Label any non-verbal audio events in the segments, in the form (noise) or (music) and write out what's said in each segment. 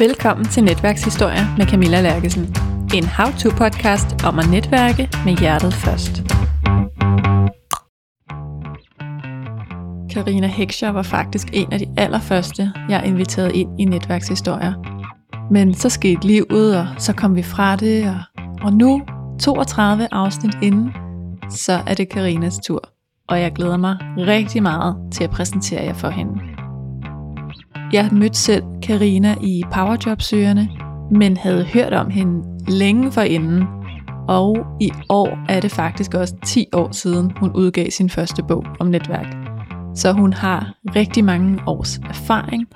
Velkommen til Netværkshistorier med Camilla Lærkesen. En how-to-podcast om at netværke med hjertet først. Karina Hekscher var faktisk en af de allerførste, jeg inviterede ind i Netværkshistorier. Men så skete livet, og så kom vi fra det, og, og nu, 32 afsnit inden, så er det Karinas tur. Og jeg glæder mig rigtig meget til at præsentere jer for hende. Jeg mødte selv Karina i Powerjob-søgerne, men havde hørt om hende længe forinden. Og i år er det faktisk også 10 år siden, hun udgav sin første bog om netværk. Så hun har rigtig mange års erfaring,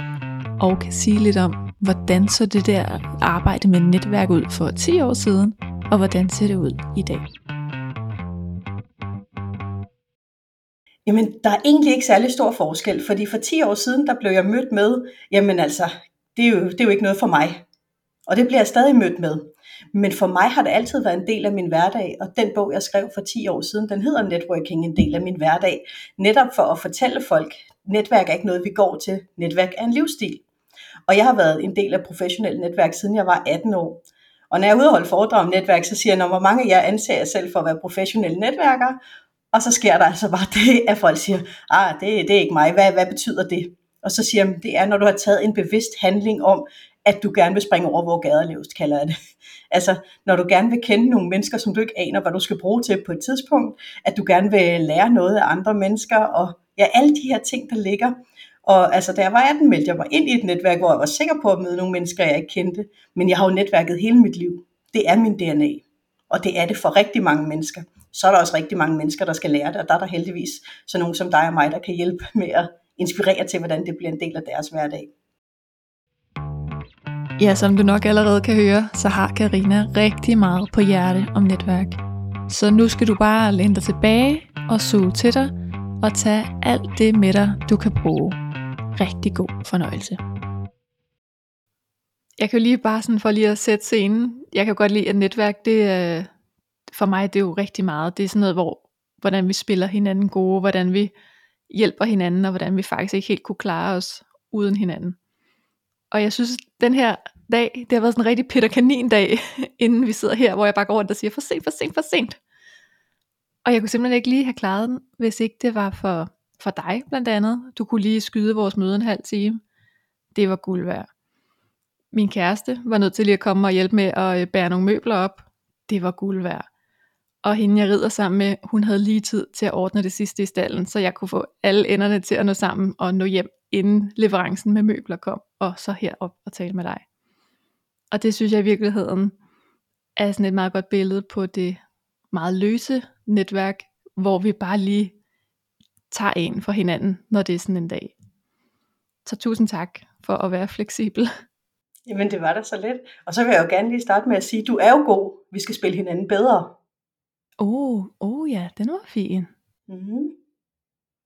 og kan sige lidt om, hvordan så det der arbejde med netværk ud for 10 år siden, og hvordan ser det ud i dag. Jamen, der er egentlig ikke særlig stor forskel, fordi for 10 år siden, der blev jeg mødt med, jamen altså, det er jo, det er jo ikke noget for mig. Og det bliver jeg stadig mødt med. Men for mig har det altid været en del af min hverdag, og den bog, jeg skrev for 10 år siden, den hedder Networking, en del af min hverdag. Netop for at fortælle folk, netværk er ikke noget, vi går til. Netværk er en livsstil. Og jeg har været en del af professionel netværk, siden jeg var 18 år. Og når jeg er ude og holde foredrag om netværk, så siger jeg, når hvor mange af jer anser jeg selv for at være professionelle netværkere, og så sker der altså bare (laughs) det, at folk siger, ah, det, det er ikke mig, hvad, hvad betyder det? Og så siger jeg, det er, når du har taget en bevidst handling om, at du gerne vil springe over, hvor gader leves, kalder jeg det. (laughs) Altså, når du gerne vil kende nogle mennesker, som du ikke aner, hvad du skal bruge til på et tidspunkt, at du gerne vil lære noget af andre mennesker, og ja, alle de her ting, der ligger. Og altså, da jeg var 18, meldte jeg mig ind i et netværk, hvor jeg var sikker på at møde nogle mennesker, jeg ikke kendte. Men jeg har jo netværket hele mit liv. Det er min DNA. Og det er det for rigtig mange mennesker så er der også rigtig mange mennesker, der skal lære det, og der er der heldigvis så nogen som dig og mig, der kan hjælpe med at inspirere til, hvordan det bliver en del af deres hverdag. Ja, som du nok allerede kan høre, så har Karina rigtig meget på hjerte om netværk. Så nu skal du bare læne dig tilbage og suge til dig, og tage alt det med dig, du kan bruge. Rigtig god fornøjelse. Jeg kan jo lige bare sådan for lige at sætte scenen. Jeg kan godt lide, at netværk det, øh, for mig det er jo rigtig meget. Det er sådan noget, hvor, hvordan vi spiller hinanden gode, hvordan vi hjælper hinanden, og hvordan vi faktisk ikke helt kunne klare os uden hinanden. Og jeg synes, den her dag, det har været sådan en rigtig Peter Kanin dag, (laughs) inden vi sidder her, hvor jeg bare går rundt og siger, for sent, for sent, for sent. Og jeg kunne simpelthen ikke lige have klaret den, hvis ikke det var for, for dig blandt andet. Du kunne lige skyde vores møde en halv time. Det var guld værd. Min kæreste var nødt til lige at komme og hjælpe med at øh, bære nogle møbler op. Det var guld værd og hende jeg rider sammen med, hun havde lige tid til at ordne det sidste i stallen, så jeg kunne få alle enderne til at nå sammen og nå hjem, inden leverancen med møbler kom, og så herop og tale med dig. Og det synes jeg i virkeligheden er sådan et meget godt billede på det meget løse netværk, hvor vi bare lige tager en for hinanden, når det er sådan en dag. Så tusind tak for at være fleksibel. Jamen det var da så let. Og så vil jeg jo gerne lige starte med at sige, du er jo god, vi skal spille hinanden bedre. Oh, oh ja, den var fin. Mm-hmm.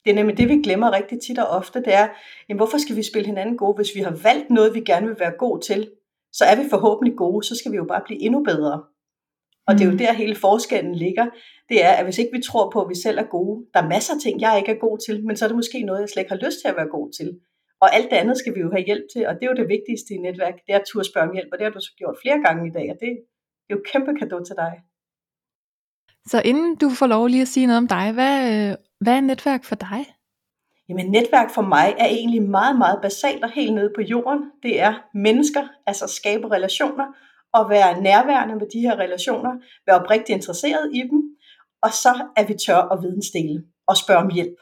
Det er nemlig det, vi glemmer rigtig tit og ofte, det er, jamen, hvorfor skal vi spille hinanden gode? Hvis vi har valgt noget, vi gerne vil være god til, så er vi forhåbentlig gode, så skal vi jo bare blive endnu bedre. Og det er jo mm. der hele forskellen ligger. Det er, at hvis ikke vi tror på, at vi selv er gode, der er masser af ting, jeg ikke er god til, men så er det måske noget, jeg slet ikke har lyst til at være god til. Og alt det andet skal vi jo have hjælp til, og det er jo det vigtigste i netværk, det er at turde spørge om hjælp, og det har du så gjort flere gange i dag, og det er jo kæmpe kado til dig. Så inden du får lov lige at sige noget om dig, hvad, hvad er netværk for dig? Jamen netværk for mig er egentlig meget, meget basalt og helt nede på jorden. Det er mennesker, altså skabe relationer og være nærværende med de her relationer, være oprigtigt interesseret i dem, og så er vi tør og vidensdele og spørge om hjælp.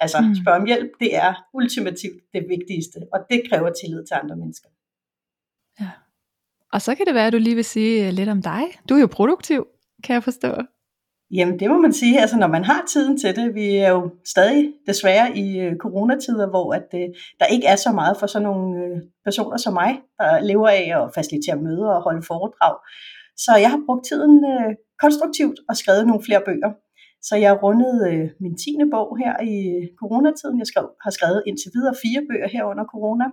Altså mm. spørge om hjælp, det er ultimativt det vigtigste, og det kræver tillid til andre mennesker. Ja. Og så kan det være, at du lige vil sige lidt om dig. Du er jo produktiv, kan jeg forstå. Jamen det må man sige, altså når man har tiden til det, vi er jo stadig desværre i øh, coronatider, hvor at, øh, der ikke er så meget for sådan nogle øh, personer som mig, der lever af at facilitere møder og holde foredrag. Så jeg har brugt tiden øh, konstruktivt og skrevet nogle flere bøger. Så jeg har rundet øh, min tiende bog her i øh, coronatiden. Jeg skrev, har skrevet indtil videre fire bøger her under corona,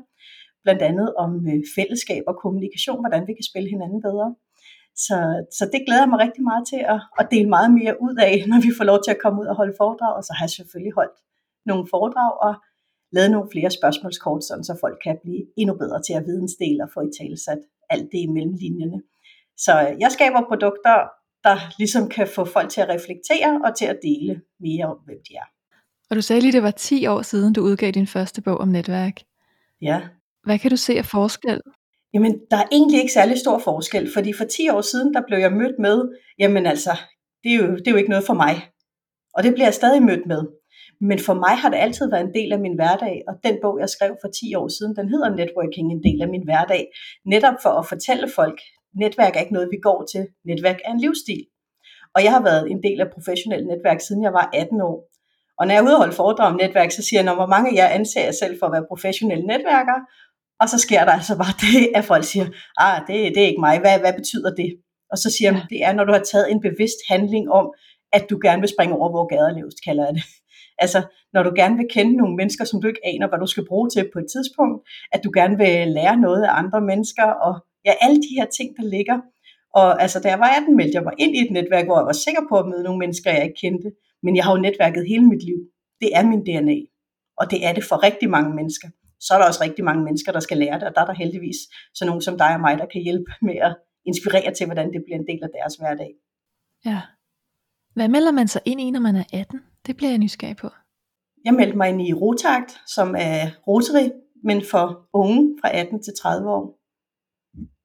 blandt andet om øh, fællesskab og kommunikation, hvordan vi kan spille hinanden bedre. Så, så det glæder jeg mig rigtig meget til at, at dele meget mere ud af, (laughs) når vi får lov til at komme ud og holde foredrag. Og så har jeg selvfølgelig holdt nogle foredrag og lavet nogle flere spørgsmålskort, sådan så folk kan blive endnu bedre til at vidensdele og få i talesat alt det imellem linjerne. Så jeg skaber produkter, der ligesom kan få folk til at reflektere og til at dele mere om, hvem de er. Og du sagde lige, det var 10 år siden, du udgav din første bog om netværk. Ja. Hvad kan du se af forskel? Jamen, der er egentlig ikke særlig stor forskel, fordi for 10 år siden, der blev jeg mødt med, jamen altså, det er jo, det er jo ikke noget for mig. Og det bliver jeg stadig mødt med. Men for mig har det altid været en del af min hverdag, og den bog, jeg skrev for 10 år siden, den hedder Networking, en del af min hverdag. Netop for at fortælle folk, netværk er ikke noget, vi går til. Netværk er en livsstil. Og jeg har været en del af professionelt netværk, siden jeg var 18 år. Og når jeg er ude og holde foredrag om netværk, så siger jeg, hvor mange af jer anser jeg selv for at være professionelle netværkere, og så sker der altså bare (laughs) det, at folk siger, ah, det, det er ikke mig, hvad, hvad betyder det? Og så siger jeg, det er, når du har taget en bevidst handling om, at du gerne vil springe over, hvor gader leves, kalder jeg det. (laughs) Altså, når du gerne vil kende nogle mennesker, som du ikke aner, hvad du skal bruge til på et tidspunkt, at du gerne vil lære noget af andre mennesker, og ja, alle de her ting, der ligger. Og altså, da jeg var 18, meldte jeg mig ind i et netværk, hvor jeg var sikker på at møde nogle mennesker, jeg ikke kendte. Men jeg har jo netværket hele mit liv. Det er min DNA. Og det er det for rigtig mange mennesker. Så er der også rigtig mange mennesker, der skal lære det, og der er der heldigvis så nogen som dig og mig, der kan hjælpe med at inspirere til, hvordan det bliver en del af deres hverdag. Ja. Hvad melder man sig ind i, når man er 18? Det bliver jeg nysgerrig på. Jeg meldte mig ind i Rotakt, som er Rotary, men for unge fra 18 til 30 år.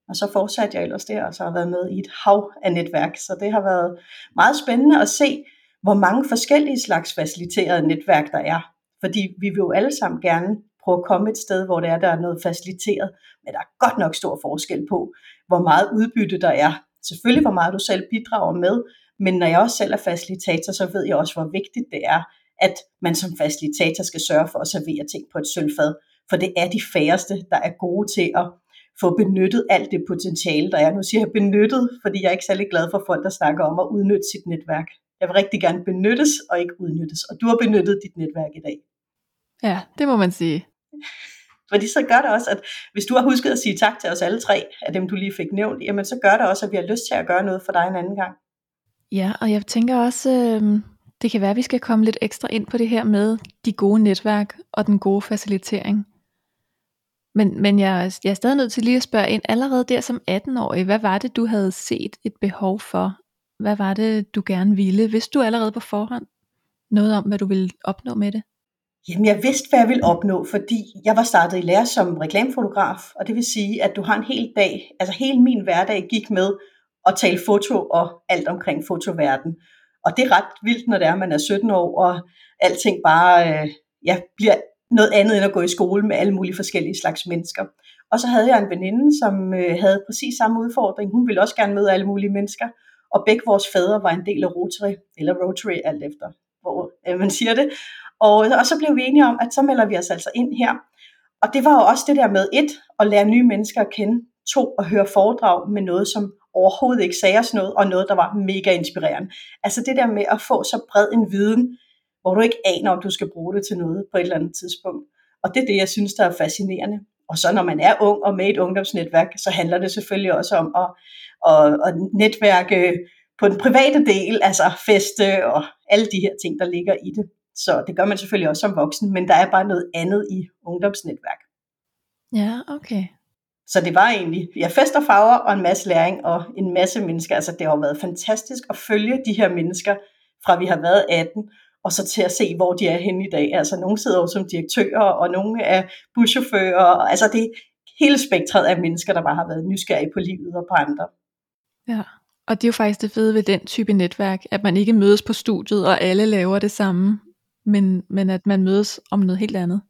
Og så fortsatte jeg ellers der, og så har været med i et hav af netværk. Så det har været meget spændende at se, hvor mange forskellige slags faciliterede netværk der er. Fordi vi vil jo alle sammen gerne prøve at komme et sted, hvor det er, der er noget faciliteret. Men der er godt nok stor forskel på, hvor meget udbytte der er. Selvfølgelig, hvor meget du selv bidrager med, men når jeg også selv er facilitator, så ved jeg også, hvor vigtigt det er, at man som facilitator skal sørge for at servere ting på et sølvfad. For det er de færreste, der er gode til at få benyttet alt det potentiale, der er. Nu siger jeg benyttet, fordi jeg er ikke særlig glad for folk, der snakker om at udnytte sit netværk. Jeg vil rigtig gerne benyttes og ikke udnyttes. Og du har benyttet dit netværk i dag. Ja, det må man sige. Fordi så gør det også, at hvis du har husket at sige tak til os alle tre, af dem du lige fik nævnt, jamen så gør det også, at vi har lyst til at gøre noget for dig en anden gang. Ja, og jeg tænker også, øh, det kan være, at vi skal komme lidt ekstra ind på det her med de gode netværk og den gode facilitering. Men, men jeg, jeg er stadig nødt til lige at spørge ind, allerede der som 18-årig, hvad var det, du havde set et behov for? Hvad var det, du gerne ville? Vidste du allerede på forhånd noget om, hvad du ville opnå med det? Jamen, jeg vidste, hvad jeg ville opnå, fordi jeg var startet i lære som reklamefotograf, og det vil sige, at du har en hel dag, altså hele min hverdag gik med at tale foto og alt omkring fotoverden. Og det er ret vildt, når det er, at man er 17 år, og alting bare øh, ja, bliver noget andet end at gå i skole med alle mulige forskellige slags mennesker. Og så havde jeg en veninde, som øh, havde præcis samme udfordring. Hun ville også gerne møde alle mulige mennesker, og begge vores fædre var en del af Rotary, eller Rotary alt efter, hvor øh, man siger det. Og, og så blev vi enige om, at så melder vi os altså ind her. Og det var jo også det der med et, at lære nye mennesker at kende, to, at høre foredrag med noget, som overhovedet ikke sagde os noget, og noget, der var mega inspirerende. Altså det der med at få så bred en viden, hvor du ikke aner, om du skal bruge det til noget på et eller andet tidspunkt. Og det er det, jeg synes, der er fascinerende. Og så når man er ung og med et ungdomsnetværk, så handler det selvfølgelig også om at, at, at netværke på den private del, altså feste og alle de her ting, der ligger i det. Så det gør man selvfølgelig også som voksen, men der er bare noget andet i ungdomsnetværk. Ja, okay. Så det var egentlig, ja, fest og farver og en masse læring og en masse mennesker. Altså det har jo været fantastisk at følge de her mennesker, fra vi har været 18, og så til at se, hvor de er henne i dag. Altså nogle sidder jo som direktører, og nogle er buschauffører. Altså det er hele spektret af mennesker, der bare har været nysgerrige på livet og på andre. Ja, og det er jo faktisk det fede ved den type netværk, at man ikke mødes på studiet, og alle laver det samme, men, men at man mødes om noget helt andet.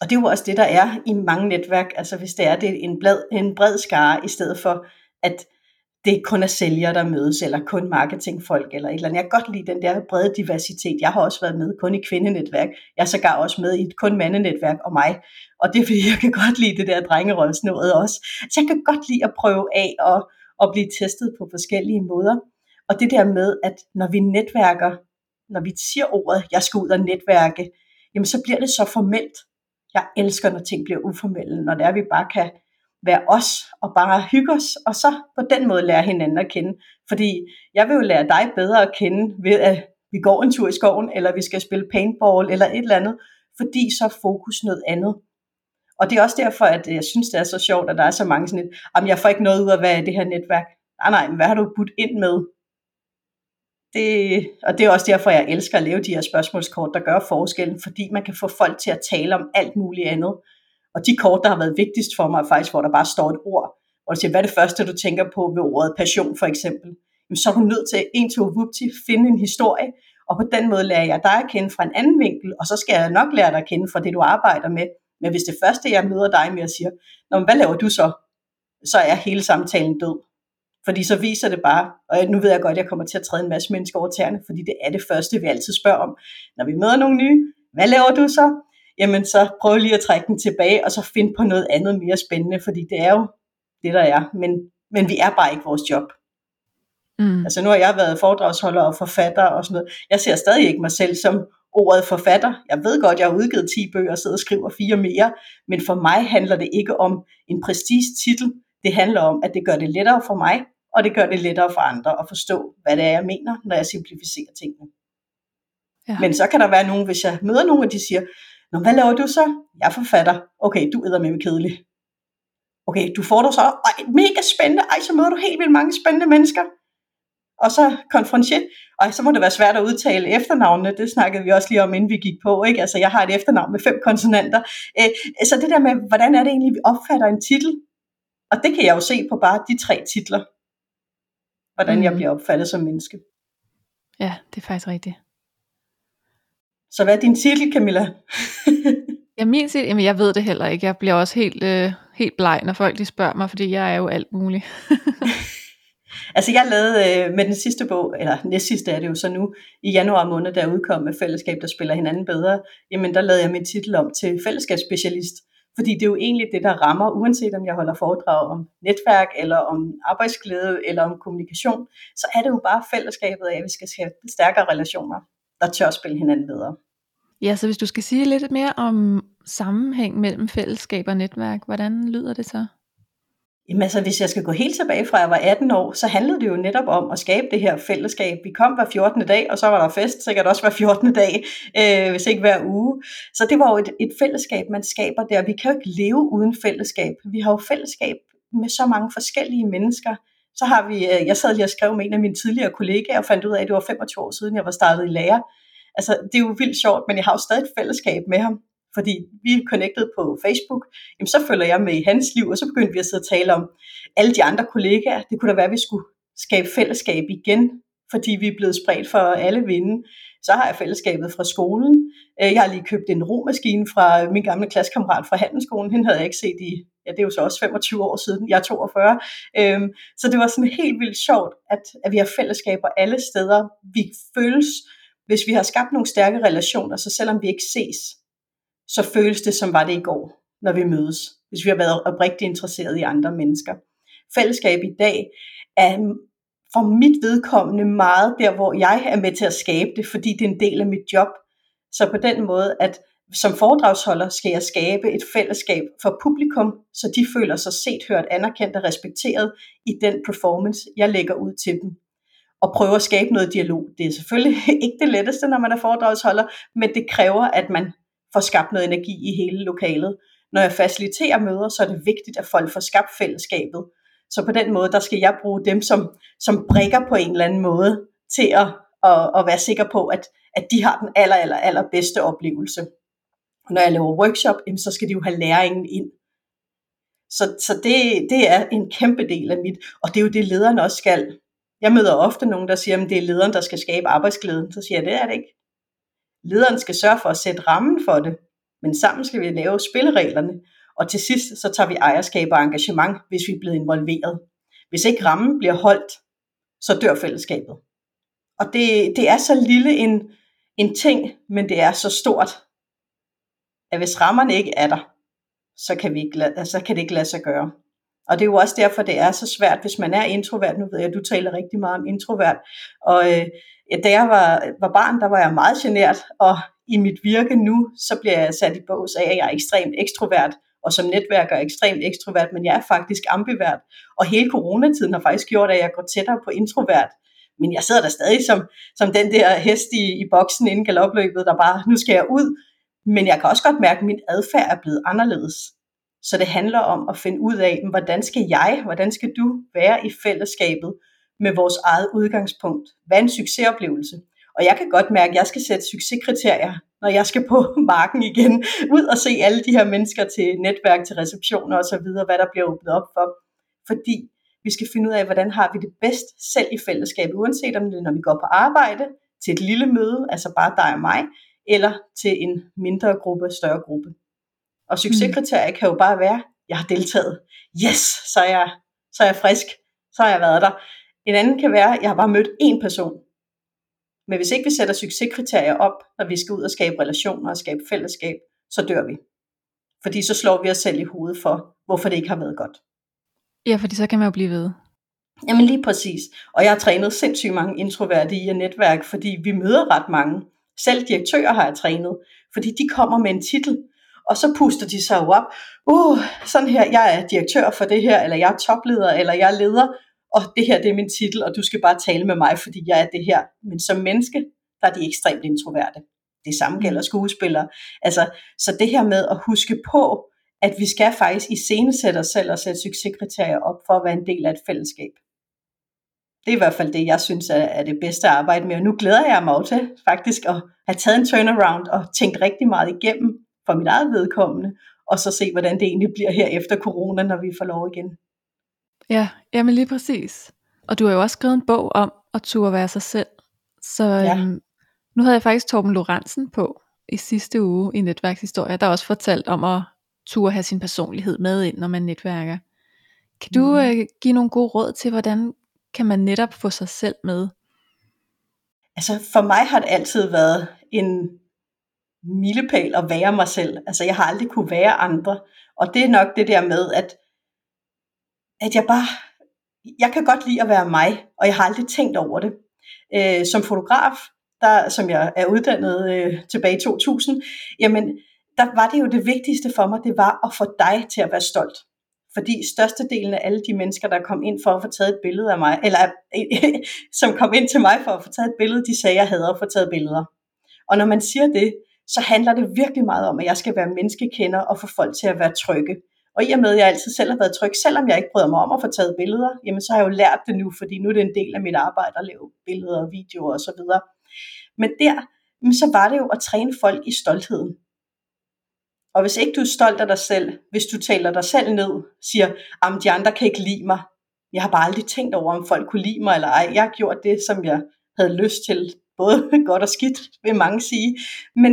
Og det er jo også det, der er i mange netværk, altså hvis det er det er en, blad, en bred skare, i stedet for at det kun er sælgere, der mødes, eller kun marketingfolk, eller et eller andet. Jeg kan godt lide den der brede diversitet. Jeg har også været med kun i kvindenetværk. Jeg er sågar også med i et kun mandenetværk og mig. Og det er fordi, jeg kan godt lide det der drengerøvsnået også. Så jeg kan godt lide at prøve af og, og blive testet på forskellige måder. Og det der med, at når vi netværker, når vi siger ordet, jeg skal ud og netværke, jamen så bliver det så formelt. Jeg elsker, når ting bliver uformelle, når det er, at vi bare kan være os og bare hygge os, og så på den måde lære hinanden at kende. Fordi jeg vil jo lære dig bedre at kende ved, at vi går en tur i skoven, eller vi skal spille paintball, eller et eller andet, fordi så er fokus noget andet. Og det er også derfor, at jeg synes, det er så sjovt, at der er så mange sådan et, jamen jeg får ikke noget ud af, hvad er det her netværk? Nej, nej, men hvad har du budt ind med? Det, og det er også derfor, jeg elsker at lave de her spørgsmålskort, der gør forskellen, fordi man kan få folk til at tale om alt muligt andet. Og de kort, der har været vigtigst for mig, er faktisk, hvor der bare står et ord, hvor du siger, hvad er det første, du tænker på ved ordet passion for eksempel? Jamen, så er du nødt til en til vupti finde en historie, og på den måde lærer jeg dig at kende fra en anden vinkel, og så skal jeg nok lære dig at kende fra det, du arbejder med. Men hvis det første, jeg møder dig med, og siger, Nå, hvad laver du så? Så er hele samtalen død. Fordi så viser det bare, og nu ved jeg godt, at jeg kommer til at træde en masse mennesker over tæerne, fordi det er det første, vi altid spørger om. Når vi møder nogle nye, hvad laver du så? Jamen så prøv lige at trække den tilbage, og så find på noget andet mere spændende, fordi det er jo det, der er. Men, men vi er bare ikke vores job. Mm. Altså nu har jeg været foredragsholder og forfatter og sådan noget. Jeg ser stadig ikke mig selv som ordet forfatter. Jeg ved godt, jeg har udgivet 10 bøger og sidder og skriver fire mere, men for mig handler det ikke om en prestige titel. Det handler om, at det gør det lettere for mig, og det gør det lettere for andre at forstå, hvad det er, jeg mener, når jeg simplificerer tingene. Ja. Men så kan der være nogen, hvis jeg møder nogen, og de siger, Nå, hvad laver du så? Jeg er forfatter. Okay, du er med kedelig. Okay, du får dig så, ej, mega spændende, ej, så møder du helt vildt mange spændende mennesker og så konfrontier, og så må det være svært at udtale efternavnene, det snakkede vi også lige om, inden vi gik på, ikke? altså jeg har et efternavn med fem konsonanter, øh, så det der med, hvordan er det egentlig, vi opfatter en titel, og det kan jeg jo se på bare de tre titler, hvordan mm. jeg bliver opfattet som menneske. Ja, det er faktisk rigtigt. Så hvad er din titel, Camilla? ja, min titel, jamen jeg ved det heller ikke. Jeg bliver også helt, øh, helt bleg, når folk de spørger mig, fordi jeg er jo alt muligt. (laughs) Altså jeg lavede øh, med den sidste bog, eller næst sidste er det jo så nu, i januar måned, der udkom med Fællesskab, der spiller hinanden bedre, jamen der lavede jeg min titel om til fællesskabsspecialist. Fordi det er jo egentlig det, der rammer, uanset om jeg holder foredrag om netværk, eller om arbejdsglæde, eller om kommunikation, så er det jo bare fællesskabet af, at vi skal skabe stærkere relationer, der tør spille hinanden videre. Ja, så hvis du skal sige lidt mere om sammenhæng mellem fællesskab og netværk, hvordan lyder det så? Jamen altså, hvis jeg skal gå helt tilbage fra jeg var 18 år, så handlede det jo netop om at skabe det her fællesskab. Vi kom hver 14. dag, og så var der fest, sikkert også hver 14. dag, øh, hvis ikke hver uge. Så det var jo et, et fællesskab, man skaber der. Vi kan jo ikke leve uden fællesskab. Vi har jo fællesskab med så mange forskellige mennesker. Så har vi, øh, jeg sad lige og skrev med en af mine tidligere kollegaer, og fandt ud af, at det var 25 år siden, jeg var startet i lærer. Altså, det er jo vildt sjovt, men jeg har jo stadig et fællesskab med ham fordi vi er connected på Facebook, jamen så følger jeg med i hans liv, og så begyndte vi at sidde og tale om alle de andre kollegaer. Det kunne da være, at vi skulle skabe fællesskab igen, fordi vi er blevet spredt for alle vinde. Så har jeg fællesskabet fra skolen. Øh, jeg har lige købt en romaskine fra min gamle klassekammerat fra Handelsskolen. Hende havde jeg ikke set i, ja det er jo så også 25 år siden, jeg er 42. Øhm, så det var sådan helt vildt sjovt, at, at vi har fællesskaber alle steder. Vi føles, hvis vi har skabt nogle stærke relationer, så selvom vi ikke ses, så føles det som var det i går, når vi mødes, hvis vi har været oprigtigt interesseret i andre mennesker. Fællesskab i dag er for mit vedkommende meget der, hvor jeg er med til at skabe det, fordi det er en del af mit job. Så på den måde, at som foredragsholder skal jeg skabe et fællesskab for publikum, så de føler sig set, hørt, anerkendt og respekteret i den performance, jeg lægger ud til dem. Og prøve at skabe noget dialog. Det er selvfølgelig (laughs) ikke det letteste, når man er foredragsholder, men det kræver, at man får skabt noget energi i hele lokalet. Når jeg faciliterer møder, så er det vigtigt, at folk får skabt fællesskabet. Så på den måde, der skal jeg bruge dem som, som brækker på en eller anden måde til at, at, at være sikker på, at, at de har den aller, aller, aller bedste oplevelse. Og når jeg laver workshop, så skal de jo have læringen ind. Så, så det, det er en kæmpe del af mit, og det er jo det, lederen også skal. Jeg møder ofte nogen, der siger, at det er lederen, der skal skabe arbejdsglæden. Så siger jeg, det er det ikke. Lederen skal sørge for at sætte rammen for det, men sammen skal vi lave spillereglerne, og til sidst så tager vi ejerskab og engagement, hvis vi er blevet involveret. Hvis ikke rammen bliver holdt, så dør fællesskabet. Og det, det er så lille en, en ting, men det er så stort, at hvis rammerne ikke er der, så kan, vi ikke, altså, så kan det ikke lade sig gøre. Og det er jo også derfor, det er så svært, hvis man er introvert. Nu ved jeg, at du taler rigtig meget om introvert. Og øh, da jeg var, var barn, der var jeg meget genert, og i mit virke nu, så bliver jeg sat i bås af, at jeg er ekstremt ekstrovert, og som netværker er ekstremt ekstrovert, men jeg er faktisk ambivert. Og hele coronatiden har faktisk gjort, at jeg går tættere på introvert. Men jeg sidder der stadig som, som den der hest i, i boksen inden galopløbet, der bare, nu skal jeg ud. Men jeg kan også godt mærke, at min adfærd er blevet anderledes. Så det handler om at finde ud af, hvordan skal jeg, hvordan skal du være i fællesskabet med vores eget udgangspunkt? Hvad er en succesoplevelse? Og jeg kan godt mærke, at jeg skal sætte succeskriterier, når jeg skal på (laughs) marken igen, ud og se alle de her mennesker til netværk, til receptioner osv., hvad der bliver åbnet op for. Fordi vi skal finde ud af, hvordan har vi det bedst selv i fællesskabet, uanset om det er, når vi går på arbejde, til et lille møde, altså bare dig og mig, eller til en mindre gruppe, større gruppe. Og succeskriterier kan jo bare være, jeg har deltaget. Yes, så er jeg, så er jeg frisk. Så har jeg været der. En anden kan være, jeg har bare mødt én person. Men hvis ikke vi sætter succeskriterier op, når vi skal ud og skabe relationer og skabe fællesskab, så dør vi. Fordi så slår vi os selv i hovedet for, hvorfor det ikke har været godt. Ja, fordi så kan man jo blive ved. Jamen lige præcis. Og jeg har trænet sindssygt mange introverte i et netværk, fordi vi møder ret mange. Selv direktører har jeg trænet, fordi de kommer med en titel, og så puster de sig jo op. Uh, sådan her, jeg er direktør for det her, eller jeg er topleder, eller jeg er leder, og det her det er min titel, og du skal bare tale med mig, fordi jeg er det her. Men som menneske, der er de ekstremt introverte. Det samme gælder mm. skuespillere. Altså, så det her med at huske på, at vi skal faktisk iscenesætte os selv og sætte succeskriterier op for at være en del af et fællesskab. Det er i hvert fald det, jeg synes er, det bedste at arbejde med. Og nu glæder jeg mig til faktisk at have taget en turnaround og tænkt rigtig meget igennem for mit eget vedkommende, og så se, hvordan det egentlig bliver her efter corona, når vi får lov igen. Ja, jamen lige præcis. Og du har jo også skrevet en bog om at turde være sig selv. Så ja. øhm, nu havde jeg faktisk Torben Lorentzen på i sidste uge i Netværkshistorie, der også fortalt om at turde have sin personlighed med ind, når man netværker. Kan du mm. øh, give nogle gode råd til, hvordan kan man netop få sig selv med? Altså for mig har det altid været en milepæl at være mig selv. Altså jeg har aldrig kunne være andre. Og det er nok det der med, at at jeg bare, jeg kan godt lide at være mig, og jeg har aldrig tænkt over det. Øh, som fotograf, der, som jeg er uddannet øh, tilbage i 2000, jamen, der var det jo det vigtigste for mig, det var at få dig til at være stolt. Fordi størstedelen af alle de mennesker, der kom ind for at få taget et billede af mig, eller (laughs) som kom ind til mig for at få taget et billede, de sagde, at jeg havde at få taget billeder. Og når man siger det, så handler det virkelig meget om, at jeg skal være menneskekender og få folk til at være trygge. Og i og med, at jeg altid selv har været tryg, selvom jeg ikke bryder mig om at få taget billeder, jamen så har jeg jo lært det nu, fordi nu er det en del af mit arbejde at lave billeder og videoer og så videre. Men der, så var det jo at træne folk i stoltheden. Og hvis ikke du er stolt af dig selv, hvis du taler dig selv ned, siger, at de andre kan ikke lide mig, jeg har bare aldrig tænkt over, om folk kunne lide mig eller ej. Jeg har gjort det, som jeg havde lyst til, både (laughs) godt og skidt, vil mange sige. Men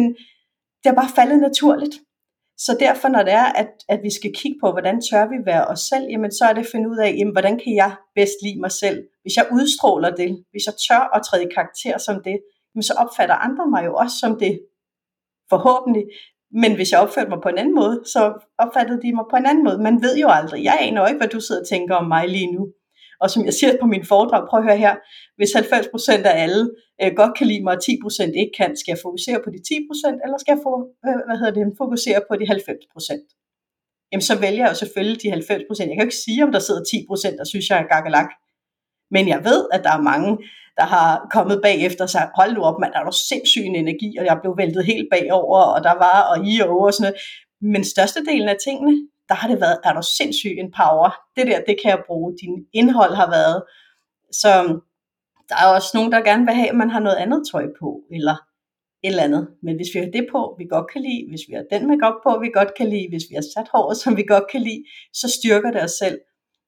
det er bare faldet naturligt. Så derfor, når det er, at, at vi skal kigge på, hvordan tør vi være os selv, jamen så er det at finde ud af, jamen, hvordan kan jeg bedst lide mig selv? Hvis jeg udstråler det, hvis jeg tør at træde i karakter som det, jamen så opfatter andre mig jo også som det, forhåbentlig. Men hvis jeg opførte mig på en anden måde, så opfattede de mig på en anden måde. Man ved jo aldrig. Jeg aner jo ikke, hvad du sidder og tænker om mig lige nu. Og som jeg siger på min foredrag, prøv at høre her, hvis 90% af alle øh, godt kan lide mig, og 10% ikke kan, skal jeg fokusere på de 10%, eller skal jeg få, øh, hvad hedder det, fokusere på de 90%? Jamen så vælger jeg jo selvfølgelig de 90%. Jeg kan jo ikke sige, om der sidder 10%, der synes, jeg er gakkelak. Men jeg ved, at der er mange, der har kommet bagefter og sagt, hold nu op, mand, der er jo sindssyg en energi, og jeg blev væltet helt bagover, og der var, og i og over, og sådan noget. Men størstedelen af tingene, der har det været, er du sindssyg en power. Det der, det kan jeg bruge. Din indhold har været. Så der er også nogen, der gerne vil have, at man har noget andet tøj på, eller et eller andet. Men hvis vi har det på, vi godt kan lide, hvis vi har den makeup på, vi godt kan lide, hvis vi har sat håret, som vi godt kan lide, så styrker det os selv.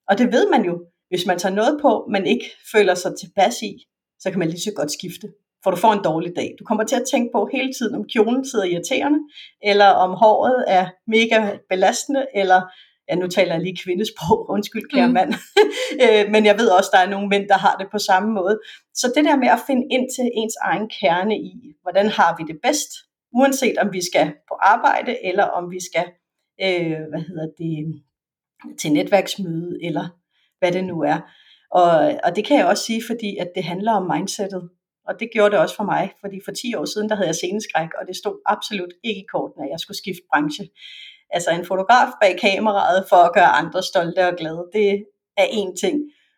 Og det ved man jo. Hvis man tager noget på, man ikke føler sig tilpas i, så kan man lige så godt skifte for du får en dårlig dag. Du kommer til at tænke på hele tiden, om kjolen sidder irriterende, eller om håret er mega belastende, eller ja, nu taler jeg lige kvindesprog, (laughs) undskyld kære mm. mand, (laughs) øh, men jeg ved også, der er nogle mænd, der har det på samme måde. Så det der med at finde ind til ens egen kerne i, hvordan har vi det bedst, uanset om vi skal på arbejde, eller om vi skal, øh, hvad hedder det, til netværksmøde, eller hvad det nu er. Og, og det kan jeg også sige, fordi at det handler om mindsetet. Og det gjorde det også for mig, fordi for 10 år siden, der havde jeg sceneskræk, og det stod absolut ikke i korten, at jeg skulle skifte branche. Altså en fotograf bag kameraet for at gøre andre stolte og glade, det er én ting.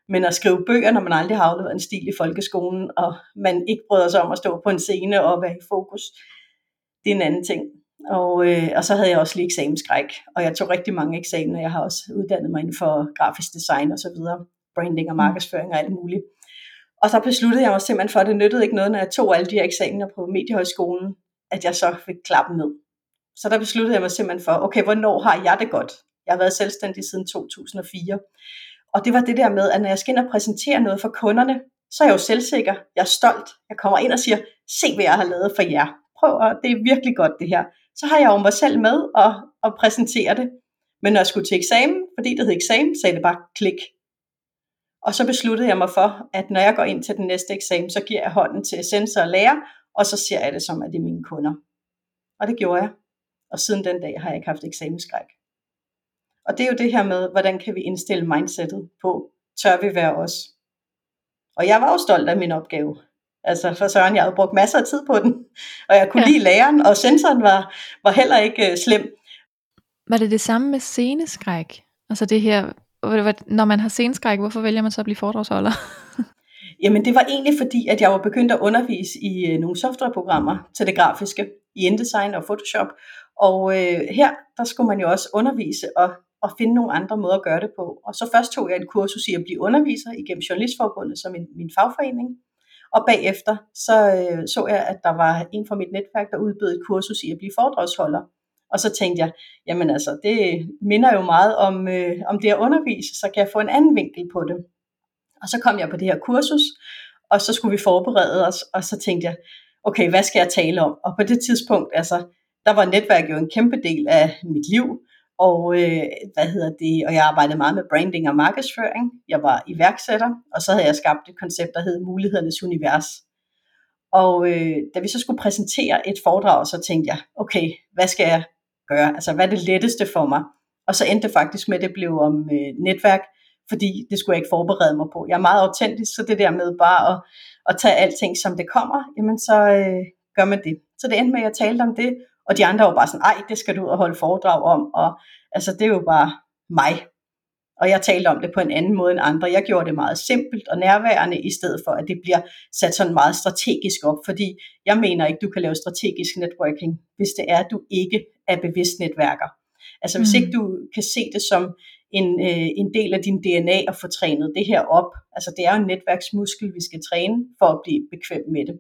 Men at skrive bøger, når man aldrig har afleveret en stil i folkeskolen, og man ikke bryder sig om at stå på en scene og være i fokus, det er en anden ting. Og, øh, og så havde jeg også lige eksamensskræk, og jeg tog rigtig mange eksamener. Jeg har også uddannet mig inden for grafisk design og så videre, branding og mm. markedsføring og alt muligt. Og så besluttede jeg mig simpelthen for, at det nyttede ikke noget, når jeg tog alle de her eksamener på Mediehøjskolen, at jeg så fik klappen ned. Så der besluttede jeg mig simpelthen for, okay, hvornår har jeg det godt? Jeg har været selvstændig siden 2004. Og det var det der med, at når jeg skal ind og præsentere noget for kunderne, så er jeg jo selvsikker, jeg er stolt. Jeg kommer ind og siger, se hvad jeg har lavet for jer. Prøv at, det er virkelig godt det her. Så har jeg jo mig selv med og, og præsentere det. Men når jeg skulle til eksamen, fordi det hed eksamen, sagde det bare klik. Og så besluttede jeg mig for, at når jeg går ind til den næste eksamen, så giver jeg hånden til sensor og lærer, og så ser jeg det som, at det er mine kunder. Og det gjorde jeg. Og siden den dag har jeg ikke haft eksamensskræk. Og det er jo det her med, hvordan kan vi indstille mindsetet på, tør vi være os? Og jeg var jo stolt af min opgave. Altså for Søren, jeg havde brugt masser af tid på den, og jeg kunne ja. lide læreren, og sensoren var, var heller ikke uh, slem. Var det det samme med sceneskræk? Altså det her, når man har senskræk, hvorfor vælger man så at blive foredragsholder? (laughs) Jamen det var egentlig fordi, at jeg var begyndt at undervise i øh, nogle softwareprogrammer til det grafiske, i InDesign og Photoshop. Og øh, her, der skulle man jo også undervise og, og finde nogle andre måder at gøre det på. Og så først tog jeg en kursus i at blive underviser igennem Journalistforbundet som min, min fagforening. Og bagefter så øh, så jeg, at der var en fra mit netværk, der udbød et kursus i at blive foredragsholder. Og så tænkte jeg, jamen altså, det minder jo meget om, øh, om det at undervise, så kan jeg få en anden vinkel på det. Og så kom jeg på det her kursus, og så skulle vi forberede os, og så tænkte jeg, okay, hvad skal jeg tale om? Og på det tidspunkt, altså, der var netværk jo en kæmpe del af mit liv, og øh, hvad hedder det, og jeg arbejdede meget med branding og markedsføring. Jeg var iværksætter, og så havde jeg skabt et koncept, der hed Mulighedernes Univers. Og øh, da vi så skulle præsentere et foredrag, så tænkte jeg, okay, hvad skal jeg gøre? Altså, hvad er det letteste for mig? Og så endte det faktisk med, at det blev om øh, netværk, fordi det skulle jeg ikke forberede mig på. Jeg er meget autentisk, så det der med bare at, at tage alting, som det kommer, jamen så øh, gør man det. Så det endte med, at jeg talte om det, og de andre var bare sådan, ej, det skal du ud og holde foredrag om. Og altså, det er jo bare mig. Og jeg talte om det på en anden måde end andre. Jeg gjorde det meget simpelt og nærværende, i stedet for, at det bliver sat sådan meget strategisk op. Fordi jeg mener ikke, du kan lave strategisk networking, hvis det er, at du ikke er bevidst netværker. Altså hvis mm. ikke du kan se det som en, øh, en del af din DNA at få trænet det her op. Altså det er jo en netværksmuskel, vi skal træne for at blive bekvem med det.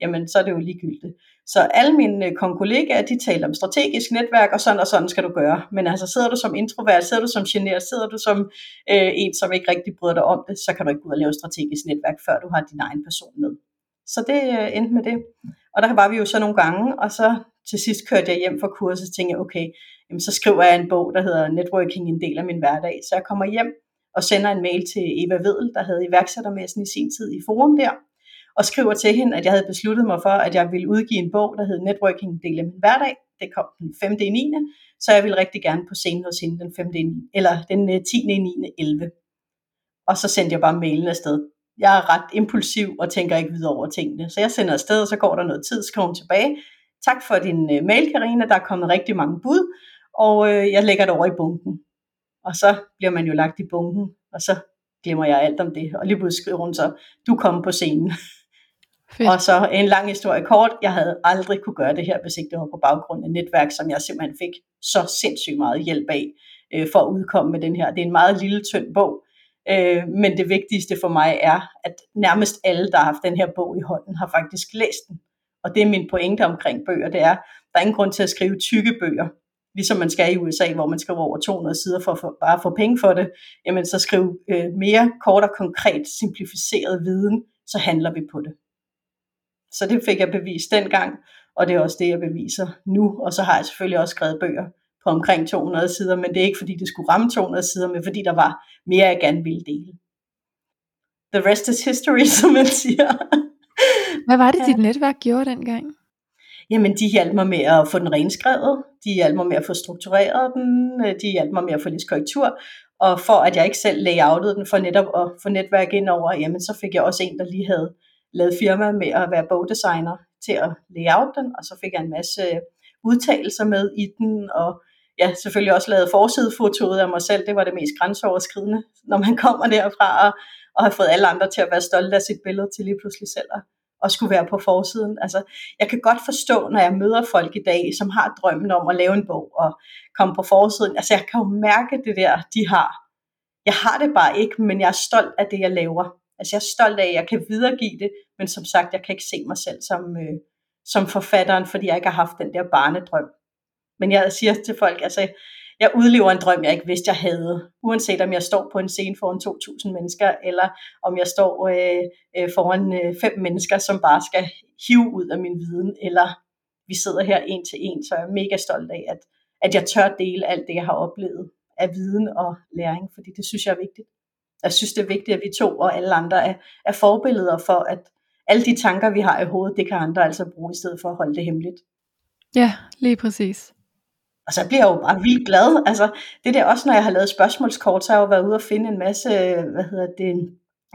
Jamen så er det jo ligegyldigt. Så alle mine øh, kollegaer, de taler om strategisk netværk, og sådan og sådan skal du gøre. Men altså sidder du som introvert, sidder du som generet, sidder du som øh, en, som ikke rigtig bryder dig om det, så kan du ikke gå ud og lave strategisk netværk, før du har din egen person med. Så det øh, endte med det. Og der var vi jo så nogle gange, og så til sidst kørte jeg hjem fra kurset, og tænkte jeg, okay, jamen, så skriver jeg en bog, der hedder Networking, en del af min hverdag. Så jeg kommer hjem og sender en mail til Eva Vedel, der havde iværksættermessen i sin tid i forum der, og skriver til hende, at jeg havde besluttet mig for, at jeg ville udgive en bog, der hed Networking en del af min hverdag. Det kom den 5. i 9. Så jeg ville rigtig gerne på scenen hos hende den 5. i 9. eller den øh, 10. i 9. 11. Og så sendte jeg bare mailen afsted. Jeg er ret impulsiv og tænker ikke videre over tingene. Så jeg sender afsted, og så går der noget tid, skriver hun tilbage. Tak for din øh, mail, Karina. Der er kommet rigtig mange bud, og øh, jeg lægger det over i bunken. Og så bliver man jo lagt i bunken, og så glemmer jeg alt om det. Og lige pludselig skriver hun så, du kommer på scenen. Fedt. Og så en lang historie kort, jeg havde aldrig kunne gøre det her, hvis ikke det var på baggrund af netværk, som jeg simpelthen fik så sindssygt meget hjælp af øh, for at udkomme med den her. Det er en meget lille, tynd bog, øh, men det vigtigste for mig er, at nærmest alle, der har haft den her bog i hånden, har faktisk læst den. Og det er min pointe omkring bøger, det er, der er ingen grund til at skrive tykke bøger, ligesom man skal i USA, hvor man skriver over 200 sider for, for bare at få penge for det, jamen så skriv øh, mere kort og konkret, simplificeret viden, så handler vi på det. Så det fik jeg bevist dengang, og det er også det, jeg beviser nu. Og så har jeg selvfølgelig også skrevet bøger på omkring 200 sider, men det er ikke fordi, det skulle ramme 200 sider, men fordi der var mere, jeg gerne ville dele. The rest is history, (laughs) som man siger. Hvad var det, dit netværk gjorde dengang? Jamen, de hjalp mig med at få den renskrevet, de hjalp mig med at få struktureret den, de hjalp mig med at få lidt korrektur, og for at jeg ikke selv layoutede den for netop at få netværk ind over, jamen så fik jeg også en, der lige havde lavet firma med at være bogdesigner til at layout den, og så fik jeg en masse udtalelser med i den, og ja, selvfølgelig også lavet forsidefotoet af mig selv, det var det mest grænseoverskridende, når man kommer derfra og, og har fået alle andre til at være stolte af sit billede til lige pludselig selv at, at skulle være på forsiden. Altså, jeg kan godt forstå, når jeg møder folk i dag, som har drømmen om at lave en bog og komme på forsiden. Altså, jeg kan jo mærke det der, de har. Jeg har det bare ikke, men jeg er stolt af det, jeg laver. Altså, jeg er stolt af, at jeg kan videregive det, men som sagt, jeg kan ikke se mig selv som, øh, som forfatteren, fordi jeg ikke har haft den der barnedrøm. Men jeg siger til folk, altså, jeg udlever en drøm, jeg ikke vidste, jeg havde. Uanset om jeg står på en scene foran 2.000 mennesker, eller om jeg står øh, øh, foran øh, fem mennesker, som bare skal hive ud af min viden, eller vi sidder her en til en, så jeg er mega stolt af, at, at jeg tør dele alt det, jeg har oplevet af viden og læring, fordi det synes jeg er vigtigt. Jeg synes, det er vigtigt, at vi to og alle andre er, er forbilleder for, at alle de tanker, vi har i hovedet, det kan andre altså bruge i stedet for at holde det hemmeligt. Ja, lige præcis. Altså, og så bliver jeg jo bare vildt glad. Altså, det der også, når jeg har lavet spørgsmålskort, så har jeg jo været ude og finde en masse, hvad hedder det,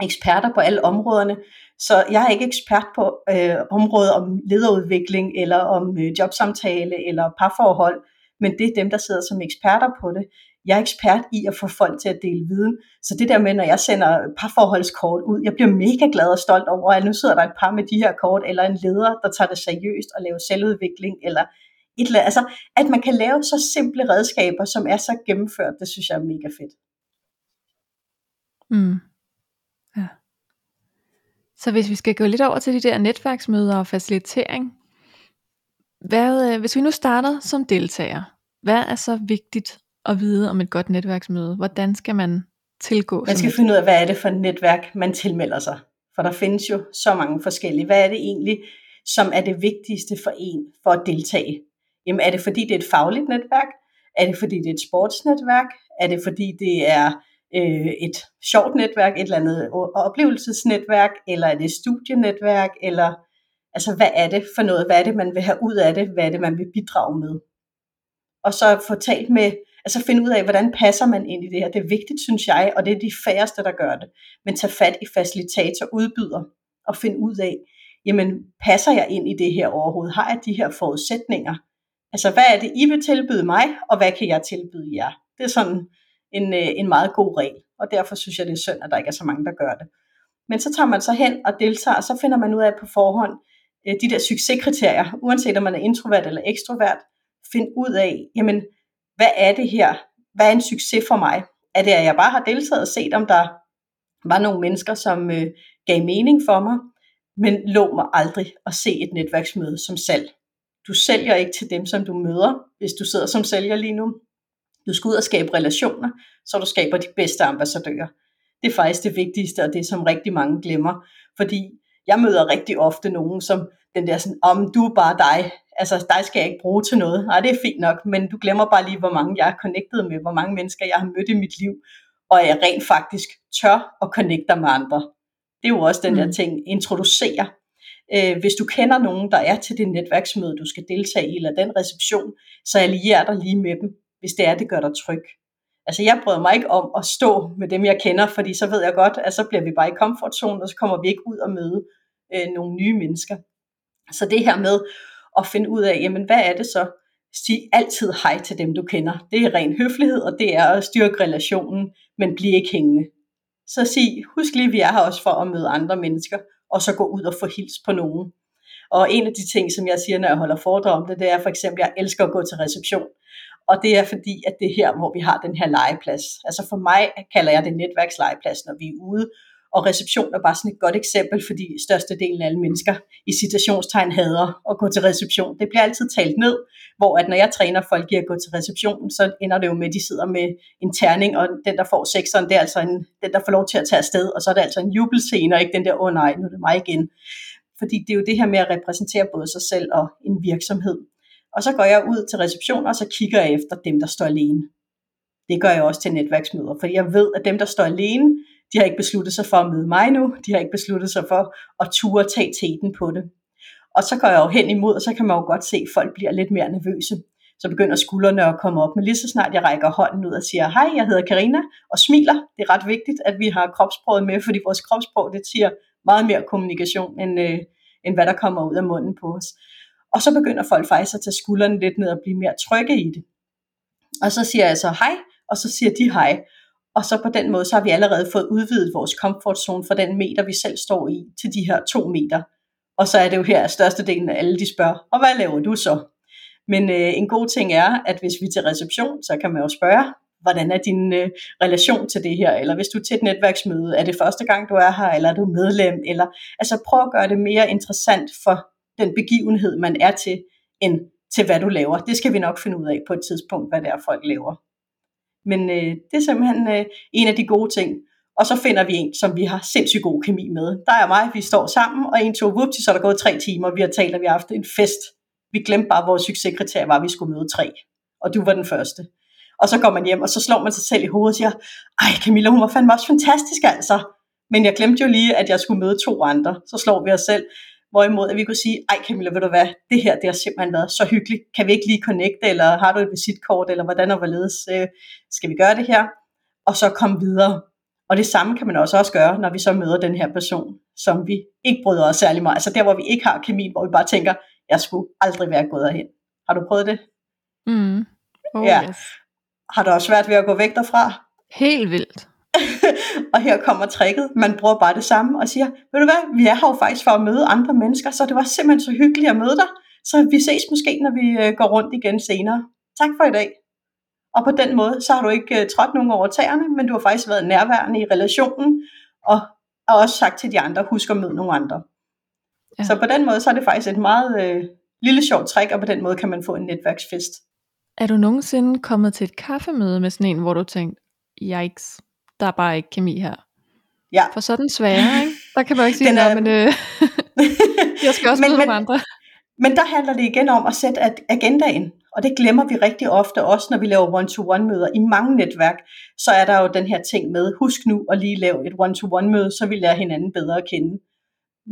eksperter på alle områderne. Så jeg er ikke ekspert på øh, området om lederudvikling, eller om øh, jobsamtale, eller parforhold, men det er dem, der sidder som eksperter på det. Jeg er ekspert i at få folk til at dele viden. Så det der med, når jeg sender parforholdskort ud, jeg bliver mega glad og stolt over, at nu sidder der et par med de her kort, eller en leder, der tager det seriøst og laver selvudvikling, eller et eller andet. Altså, at man kan lave så simple redskaber, som er så gennemført, det synes jeg er mega fedt. Mm. Ja. Så hvis vi skal gå lidt over til de der netværksmøder og facilitering, hvad, øh, hvis vi nu starter som deltager, hvad er så vigtigt at vide om et godt netværksmøde? Hvordan skal man tilgå? Man skal finde ud af, hvad er det for et netværk, man tilmelder sig. For der findes jo så mange forskellige. Hvad er det egentlig, som er det vigtigste for en for at deltage? Jamen er det fordi det er et fagligt netværk? Er det fordi det er et sportsnetværk? Er det fordi det er øh, et sjovt netværk, et eller andet oplevelsesnetværk, eller er det et studienetværk, eller altså hvad er det for noget? Hvad er det, man vil have ud af det? Hvad er det, man vil bidrage med? Og så få talt med, altså finde ud af, hvordan passer man ind i det her. Det er vigtigt, synes jeg, og det er de færreste, der gør det. Men tag fat i facilitator, udbyder, og find ud af, jamen passer jeg ind i det her overhovedet? Har jeg de her forudsætninger? Altså, hvad er det, I vil tilbyde mig, og hvad kan jeg tilbyde jer? Det er sådan en, øh, en meget god regel, og derfor synes jeg, det er synd, at der ikke er så mange, der gør det. Men så tager man så hen og deltager, og så finder man ud af på forhånd øh, de der succeskriterier, uanset om man er introvert eller ekstrovert, find ud af, jamen, hvad er det her? Hvad er en succes for mig? Er det, at jeg bare har deltaget og set, om der var nogle mennesker, som øh, gav mening for mig, men lå mig aldrig at se et netværksmøde som salg. Du sælger ikke til dem, som du møder, hvis du sidder som sælger lige nu. Du skal ud og skabe relationer, så du skaber de bedste ambassadører. Det er faktisk det vigtigste, og det som rigtig mange glemmer. Fordi jeg møder rigtig ofte nogen, som den der sådan, om du er bare dig, altså dig skal jeg ikke bruge til noget. Nej, det er fint nok, men du glemmer bare lige, hvor mange jeg er connected med, hvor mange mennesker jeg har mødt i mit liv, og jeg rent faktisk tør at connecte med andre. Det er jo også den mm. der ting, introducere Øh, hvis du kender nogen, der er til det netværksmøde, du skal deltage i, eller den reception, så allierer dig lige med dem, hvis det er, det gør dig tryg. Altså jeg bryder mig ikke om at stå med dem, jeg kender, fordi så ved jeg godt, at så bliver vi bare i komfortzonen, og så kommer vi ikke ud og møde øh, nogle nye mennesker. Så det her med at finde ud af, jamen hvad er det så? Sig altid hej til dem, du kender. Det er ren høflighed, og det er at styrke relationen, men bliv ikke hængende. Så sig, husk lige, vi er her også for at møde andre mennesker, og så gå ud og få hils på nogen. Og en af de ting, som jeg siger, når jeg holder foredrag om det, det er for eksempel, at jeg elsker at gå til reception. Og det er fordi, at det er her, hvor vi har den her legeplads. Altså for mig kalder jeg det netværkslegeplads, når vi er ude. Og reception er bare sådan et godt eksempel, fordi størstedelen af alle mennesker i citationstegn hader at gå til reception. Det bliver altid talt ned, hvor at når jeg træner folk i at gå til receptionen, så ender det jo med, at de sidder med en terning, og den, der får sekseren, det er altså en, den, der får lov til at tage afsted, og så er det altså en jubelscene, og ikke den der, åh oh, nej, nu er det mig igen. Fordi det er jo det her med at repræsentere både sig selv og en virksomhed. Og så går jeg ud til receptionen, og så kigger jeg efter dem, der står alene. Det gør jeg også til netværksmøder, fordi jeg ved, at dem, der står alene, de har ikke besluttet sig for at møde mig nu. De har ikke besluttet sig for at ture tage teten på det. Og så går jeg jo hen imod, og så kan man jo godt se, at folk bliver lidt mere nervøse. Så begynder skuldrene at komme op. Men lige så snart jeg rækker hånden ud og siger, hej, jeg hedder Karina og smiler. Det er ret vigtigt, at vi har kropsproget med, fordi vores kropsprog, det siger meget mere kommunikation, end, øh, end hvad der kommer ud af munden på os. Og så begynder folk faktisk at tage skuldrene lidt ned og blive mere trygge i det. Og så siger jeg så hej, og så siger de hej. Og så på den måde, så har vi allerede fået udvidet vores comfort zone fra den meter, vi selv står i, til de her to meter. Og så er det jo her, at størstedelen af alle de spørger, og hvad laver du så? Men øh, en god ting er, at hvis vi er til reception, så kan man jo spørge, hvordan er din øh, relation til det her? Eller hvis du er til et netværksmøde, er det første gang, du er her, eller er du medlem? Eller, altså prøv at gøre det mere interessant for den begivenhed, man er til, end til hvad du laver. Det skal vi nok finde ud af på et tidspunkt, hvad det er, folk laver. Men øh, det er simpelthen øh, en af de gode ting. Og så finder vi en, som vi har sindssygt god kemi med. Der er mig, vi står sammen, og en, tog vupti, så er der gået tre timer, vi har talt, og vi har haft en fest. Vi glemte bare, at vores succeskriterie var, at vi skulle møde tre. Og du var den første. Og så går man hjem, og så slår man sig selv i hovedet og siger, ej Camilla, hun var fandme også fantastisk altså. Men jeg glemte jo lige, at jeg skulle møde to andre. Så slår vi os selv. Hvorimod at vi kunne sige, ej Camilla, ved du hvad, det her det har simpelthen været så hyggeligt. Kan vi ikke lige connecte, eller har du et visitkort, eller hvordan og hvorledes øh, skal vi gøre det her? Og så komme videre. Og det samme kan man også også gøre, når vi så møder den her person, som vi ikke bryder os særlig meget. Altså der, hvor vi ikke har kemi, hvor vi bare tænker, jeg skulle aldrig være gået derhen. Har du prøvet det? Mm. Oh, ja. Yes. Har du også svært ved at gå væk derfra? Helt vildt. Og her kommer tricket. Man bruger bare det samme og siger, ved du hvad, vi er her jo faktisk for at møde andre mennesker, så det var simpelthen så hyggeligt at møde dig. Så vi ses måske, når vi øh, går rundt igen senere. Tak for i dag. Og på den måde, så har du ikke uh, trådt nogen over tæerne, men du har faktisk været nærværende i relationen, og, og også sagt til de andre, husk at møde nogle andre. Ja. Så på den måde, så er det faktisk et meget uh, lille sjovt trick, og på den måde kan man få en netværksfest. Er du nogensinde kommet til et kaffemøde med sådan en, hvor du tænkte, yikes, der er bare ikke kemi her? Ja. For sådan sværere, ikke? Der kan man ikke sige, noget, men øh, (laughs) jeg skal også men, møde men, andre. Men der handler det igen om at sætte agendaen, og det glemmer vi rigtig ofte, også når vi laver one-to-one møder. I mange netværk, så er der jo den her ting med, husk nu at lige lave et one-to-one møde, så vi lærer hinanden bedre at kende.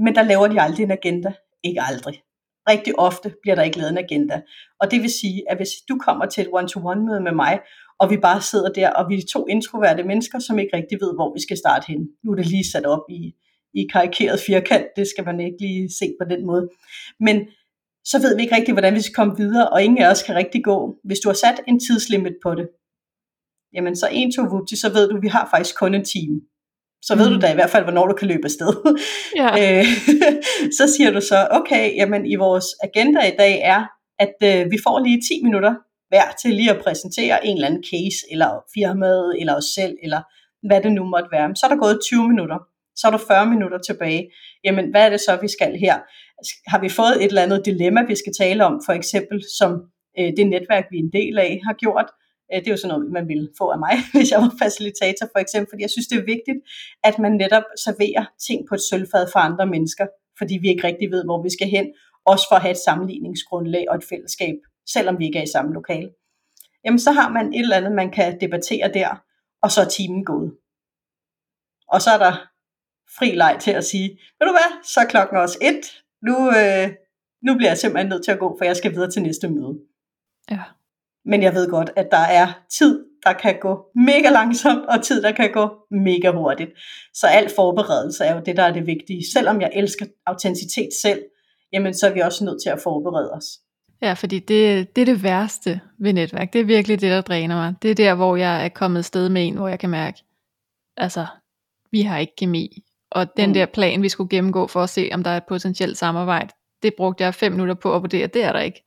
Men der laver de aldrig en agenda. Ikke aldrig. Rigtig ofte bliver der ikke lavet en agenda. Og det vil sige, at hvis du kommer til et one-to-one møde med mig, og vi bare sidder der, og vi er to introverte mennesker, som ikke rigtig ved, hvor vi skal starte hen. Nu er det lige sat op i, i karikeret firkant, det skal man ikke lige se på den måde. Men så ved vi ikke rigtig, hvordan vi skal komme videre, og ingen af os kan rigtig gå. Hvis du har sat en tidslimit på det, jamen så en, to, vupti, så ved du, at vi har faktisk kun en time. Så ved mm. du da i hvert fald, hvornår du kan løbe afsted. (laughs) Ja. Øh, (laughs) så siger du så, okay, jamen i vores agenda i dag er, at øh, vi får lige 10 minutter værd til lige at præsentere en eller anden case, eller firmaet, eller os selv, eller hvad det nu måtte være. Så er der gået 20 minutter. Så er der 40 minutter tilbage. Jamen, hvad er det så, vi skal her? Har vi fået et eller andet dilemma, vi skal tale om, for eksempel, som øh, det netværk, vi er en del af, har gjort? Øh, det er jo sådan noget, man ville få af mig, (laughs) hvis jeg var facilitator for eksempel, fordi jeg synes, det er vigtigt, at man netop serverer ting på et sølvfad for andre mennesker, fordi vi ikke rigtig ved, hvor vi skal hen, også for at have et sammenligningsgrundlag og et fællesskab, selvom vi ikke er i samme lokale. Jamen, så har man et eller andet, man kan debattere der, og så er timen gået. Og så er der fri leg til at sige, ved du hvad, så er klokken også et. Nu, øh, nu bliver jeg simpelthen nødt til at gå, for jeg skal videre til næste møde. Ja. Men jeg ved godt, at der er tid, der kan gå mega langsomt, og tid, der kan gå mega hurtigt. Så alt forberedelse er jo det, der er det vigtige. Selvom jeg elsker autenticitet selv, jamen så er vi også nødt til at forberede os. Ja, fordi det, det er det værste ved netværk. Det er virkelig det, der dræner mig. Det er der, hvor jeg er kommet sted med en, hvor jeg kan mærke, altså, vi har ikke kemi. Og den mm. der plan, vi skulle gennemgå for at se, om der er et potentielt samarbejde, det brugte jeg fem minutter på at vurdere, det er der ikke.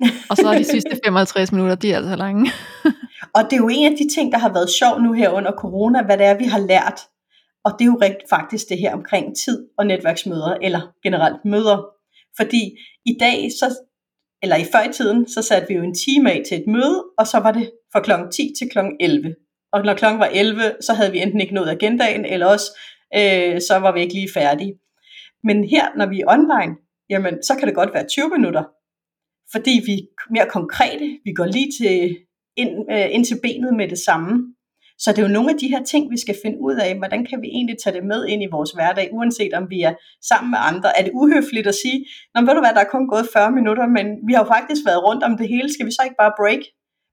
(laughs) Og så er de sidste 55 minutter, de er altså lange. (laughs) og det er jo en af de ting, der har været sjov nu her under corona, hvad det er, vi har lært. Og det er jo rigtig faktisk det her omkring tid og netværksmøder, eller generelt møder. Fordi i dag, så, eller i før i tiden, så satte vi jo en time af til et møde, og så var det fra kl. 10 til kl. 11. Og når klokken var 11, så havde vi enten ikke nået agendaen, eller også øh, så var vi ikke lige færdige. Men her, når vi er online, jamen, så kan det godt være 20 minutter, fordi vi er mere konkrete, vi går lige til, ind, øh, ind til benet med det samme. Så det er jo nogle af de her ting, vi skal finde ud af, hvordan kan vi egentlig tage det med ind i vores hverdag, uanset om vi er sammen med andre. Er det uhøfligt at sige, Nå, ved du hvad, der er kun gået 40 minutter, men vi har jo faktisk været rundt om det hele, skal vi så ikke bare break?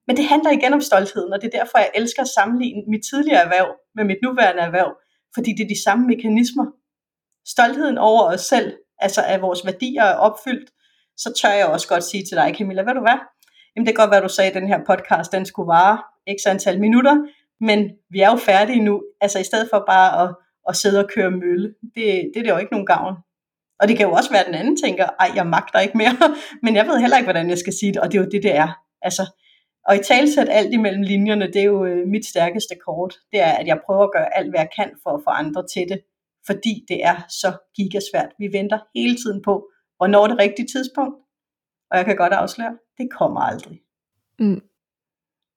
Men det handler igen om stoltheden, og det er derfor, jeg elsker at sammenligne mit tidligere erhverv med mit nuværende erhverv, fordi det er de samme mekanismer. Stoltheden over os selv, altså at vores værdier er opfyldt, så tør jeg også godt sige til dig, Camilla, ved du hvad? Jamen det kan godt være, du sagde, at den her podcast, den skulle vare x antal minutter, men vi er jo færdige nu. Altså i stedet for bare at, at sidde og køre mølle, det, det er det jo ikke nogen gavn. Og det kan jo også være, at den anden tænker, ej, jeg magter ikke mere, (laughs) men jeg ved heller ikke, hvordan jeg skal sige det, og det er jo det, det er. Altså, og i talsæt alt imellem linjerne, det er jo øh, mit stærkeste kort. Det er, at jeg prøver at gøre alt, hvad jeg kan for at få andre til det. Fordi det er så gigasvært. Vi venter hele tiden på, hvornår det rigtige tidspunkt. Og jeg kan godt afsløre, det kommer aldrig. Mm.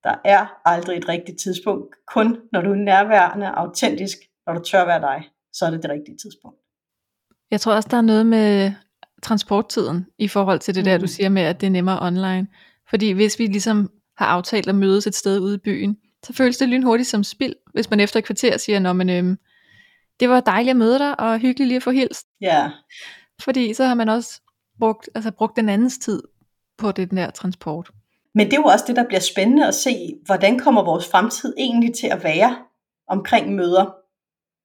Der er aldrig et rigtigt tidspunkt. Kun når du er nærværende, autentisk, når du tør være dig, så er det det rigtige tidspunkt. Jeg tror også, der er noget med transporttiden i forhold til det mm. der, du mm. siger med, at det er nemmere online. Fordi hvis vi ligesom har aftalt at mødes et sted ude i byen, så føles det lynhurtigt som spild, hvis man efter et kvarter siger, Nå, men, øhm, det var dejligt at møde dig, og hyggeligt lige at få hilst. Ja. Yeah. Fordi så har man også brugt, altså brugt den andens tid på det der transport. Men det er jo også det, der bliver spændende at se, hvordan kommer vores fremtid egentlig til at være omkring møder.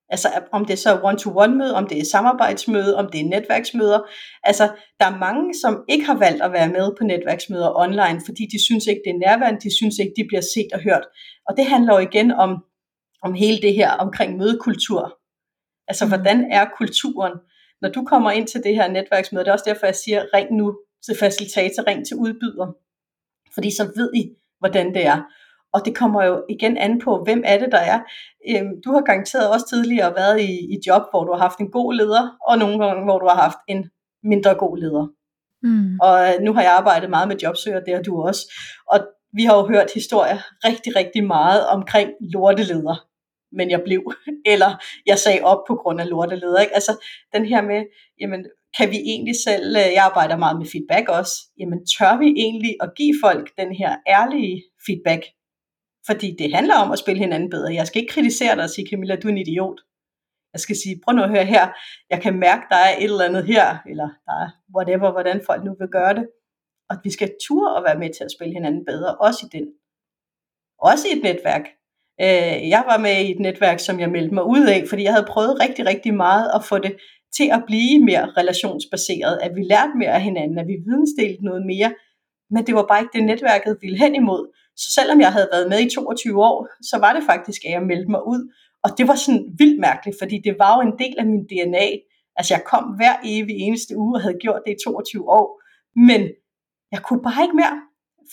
Altså om det er så one-to-one møde, om det er samarbejdsmøde, om det er netværksmøder. Altså der er mange, som ikke har valgt at være med på netværksmøder online, fordi de synes ikke, det er nærværende, de synes ikke, de bliver set og hørt. Og det handler jo igen om, om hele det her omkring mødekultur. Altså mm. hvordan er kulturen? Når du kommer ind til det her netværksmøde, det er også derfor, jeg siger, ring nu til facilitator, ring til udbyder. Fordi så ved I, hvordan det er. Og det kommer jo igen an på, hvem er det, der er. Øhm, du har garanteret også tidligere været i, i job, hvor du har haft en god leder, og nogle gange, hvor du har haft en mindre god leder. Mm. Og øh, nu har jeg arbejdet meget med jobsøger, det har du også. Og vi har jo hørt historier rigtig, rigtig meget omkring lorteleder. Men jeg blev, (laughs) eller jeg sagde op på grund af lorteleder. Ikke? Altså den her med, jamen, kan vi egentlig selv, øh, jeg arbejder meget med feedback også, jamen tør vi egentlig at give folk den her ærlige feedback? Fordi det handler om at spille hinanden bedre. Jeg skal ikke kritisere dig og sige, Camilla, du er en idiot. Jeg skal sige, prøv nu at høre her, jeg kan mærke, der er et eller andet her, eller der er whatever, hvordan folk nu vil gøre det. Og vi skal ture og være med til at spille hinanden bedre, også i den. Også i et netværk. Øh, jeg var med i et netværk, som jeg meldte mig ud af, fordi jeg havde prøvet rigtig, rigtig meget at få det til at blive mere relationsbaseret, at vi lærte mere af hinanden, at vi vidensdelte noget mere, men det var bare ikke det netværket ville hen imod. Så selvom jeg havde været med i 22 år, så var det faktisk, at jeg meldte mig ud. Og det var sådan vildt mærkeligt, fordi det var jo en del af min DNA. Altså jeg kom hver evig eneste uge og havde gjort det i 22 år. Men jeg kunne bare ikke mere.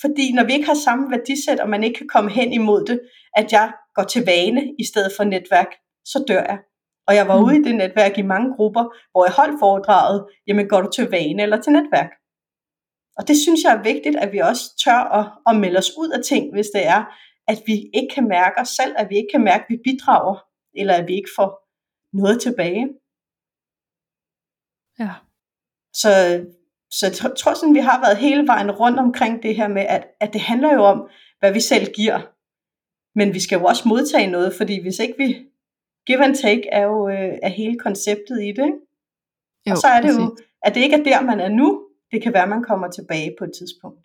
Fordi når vi ikke har samme værdisæt, og man ikke kan komme hen imod det, at jeg går til vane i stedet for netværk, så dør jeg. Og jeg var mm. ude i det netværk i mange grupper, hvor jeg holdt foredraget, jamen går du til vane eller til netværk? Og det synes jeg er vigtigt, at vi også tør at, at melde os ud af ting, hvis det er, at vi ikke kan mærke os selv, at vi ikke kan mærke, at vi bidrager, eller at vi ikke får noget tilbage. Ja. Så, så jeg tror sådan, vi har været hele vejen rundt omkring det her med, at, at det handler jo om, hvad vi selv giver. Men vi skal jo også modtage noget, fordi hvis ikke vi give and take er jo øh, er hele konceptet i det. Ikke? Jo, og så er det præcis. jo, at det ikke er der, man er nu. Det kan være, man kommer tilbage på et tidspunkt.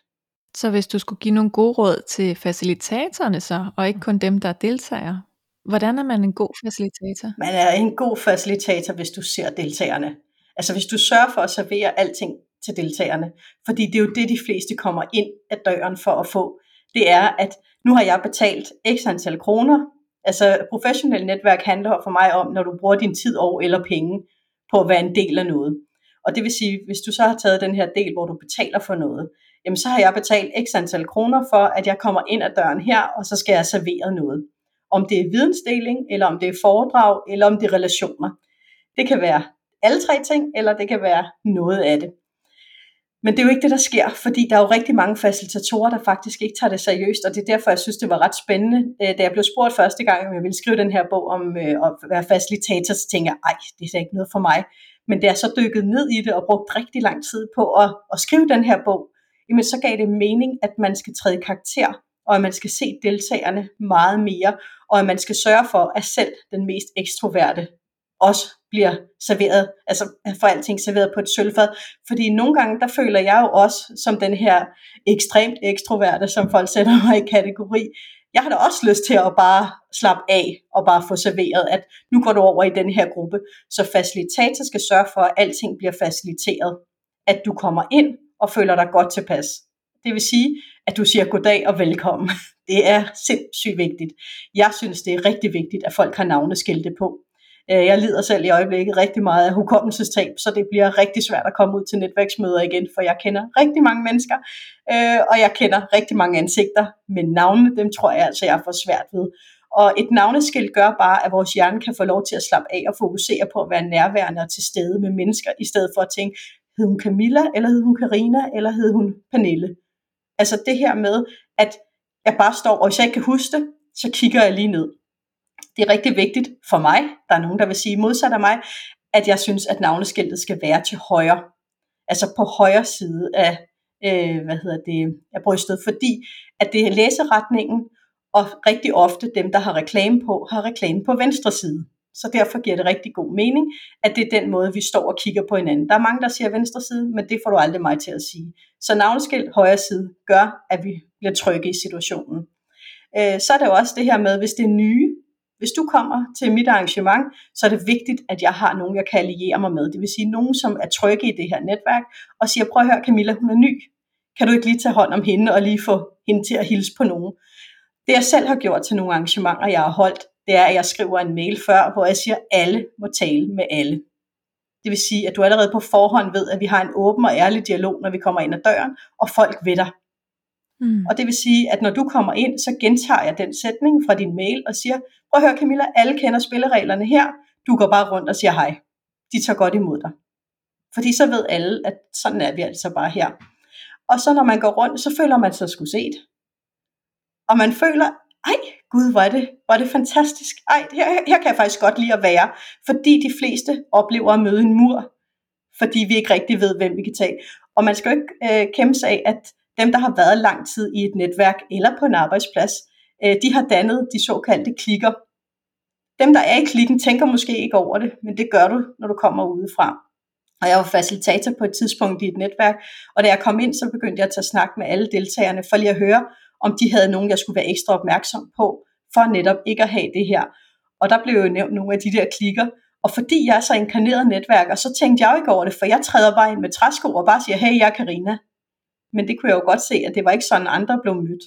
Så hvis du skulle give nogle gode råd til facilitatorerne så, og ikke kun dem, der deltager, hvordan er man en god facilitator? Man er en god facilitator, hvis du ser deltagerne. Altså hvis du sørger for at servere alting til deltagerne. Fordi det er jo det, de fleste kommer ind ad døren for at få. Det er, at nu har jeg betalt x antal kroner Altså professionelt netværk handler for mig om, når du bruger din tid og eller penge på at være en del af noget. Og det vil sige, hvis du så har taget den her del, hvor du betaler for noget, jamen så har jeg betalt x antal kroner for, at jeg kommer ind ad døren her, og så skal jeg servere noget. Om det er vidensdeling, eller om det er foredrag, eller om det er relationer. Det kan være alle tre ting, eller det kan være noget af det. Men det er jo ikke det, der sker, fordi der er jo rigtig mange facilitatorer, der faktisk ikke tager det seriøst, og det er derfor, jeg synes, det var ret spændende. Øh, da jeg blev spurgt første gang, om jeg ville skrive den her bog om øh, at være facilitator, så tænkte jeg, ej, det er ikke noget for mig. Men da jeg så dykket ned i det og brugt rigtig lang tid på at, at skrive den her bog, jamen så gav det mening, at man skal træde karakter, og at man skal se deltagerne meget mere, og at man skal sørge for, at selv den mest ekstroverte også bliver serveret, altså øh, for alting serveret på et sølvfad. Fordi nogle gange, der føler jeg jo også som den her ekstremt ekstroverte, som folk sætter mig i kategori. Jeg har da også lyst til at bare slappe af og bare få serveret, at nu går du over i den her gruppe. Så facilitator skal sørge for, at alting bliver faciliteret. At du kommer ind og føler dig godt tilpas. Det vil sige, at du siger goddag og velkommen. (laughs) Det er sindssygt vigtigt. Jeg synes, det er rigtig vigtigt, at folk har navneskilte på. Øh, jeg lider selv i øjeblikket rigtig meget af hukommelsestab, så det bliver rigtig svært at komme ud til netværksmøder igen, for jeg kender rigtig mange mennesker, øh, og jeg kender rigtig mange ansigter, men navnene, dem tror jeg altså, jeg får svært ved. Og et navneskilt gør bare, at vores hjerne kan få lov til at slappe af og fokusere på at være nærværende og til stede med mennesker, i stedet for at tænke, hed hun Camilla, eller hed hun Karina, eller hed hun Pernille. Altså det her med, at jeg bare står, og hvis jeg ikke kan huske det, så kigger jeg lige ned. Det er rigtig vigtigt for mig, der er nogen, der vil sige modsat af mig, at jeg synes, at navneskiltet skal være til højre. Altså på højre side af, øh, hvad hedder det, af brystet, fordi at det er læseretningen, og rigtig ofte dem, der har reklame på, har reklame på venstre side. Så derfor giver det rigtig god mening, at det er den måde, vi står og kigger på hinanden. Der er mange, der siger venstre side, men det får du aldrig mig til at sige. Så navneskilt højre side gør, at vi bliver trygge i situationen. Øh, så er det jo også det her med, hvis det er nye, hvis du kommer til mit arrangement, så er det vigtigt, at jeg har nogen, jeg kan alliere mig med. Det vil sige nogen, som er trygge i det her netværk, og siger, prøv at høre Camilla, hun er ny. Kan du ikke lige tage hånd om hende og lige få hende til at hilse på nogen? Det jeg selv har gjort til nogle arrangementer, jeg har holdt, det er, at jeg skriver en mail før, hvor jeg siger, at alle må tale med alle. Det vil sige, at du allerede på forhånd ved, at vi har en åben og ærlig dialog, når vi kommer ind ad døren, og folk ved dig. Mm. Og det vil sige, at når du kommer ind, så gentager jeg den sætning fra din mail og siger, prøv at høre Camilla, alle kender spillereglerne her, du går bare rundt og siger hej. De tager godt imod dig. Fordi så ved alle, at sådan er vi altså bare her. Og så når man går rundt, så føler man sig sgu set. Og man føler, ej, gud, hvor er det, hvor er det fantastisk. Ej, her, her kan jeg faktisk godt lide at være, fordi de fleste oplever at møde en mur, fordi vi ikke rigtig ved, hvem vi kan tage. Og man skal jo ikke øh, kæmpe sig af, at dem, der har været lang tid i et netværk eller på en arbejdsplads, øh, de har dannet de såkaldte klikker. Dem, der er i klikken, tænker måske ikke over det, men det gør du, når du kommer udefra. Og jeg var facilitator på et tidspunkt i et netværk, og da jeg kom ind, så begyndte jeg at tage snak med alle deltagerne, for lige at høre, om de havde nogen, jeg skulle være ekstra opmærksom på, for netop ikke at have det her. Og der blev jo nævnt nogle af de der klikker, og fordi jeg er så inkarneret netværker, så tænkte jeg jo ikke over det, for jeg træder bare ind med træsko og bare siger, hey, jeg er Karina. Men det kunne jeg jo godt se, at det var ikke sådan, andre blev mødt.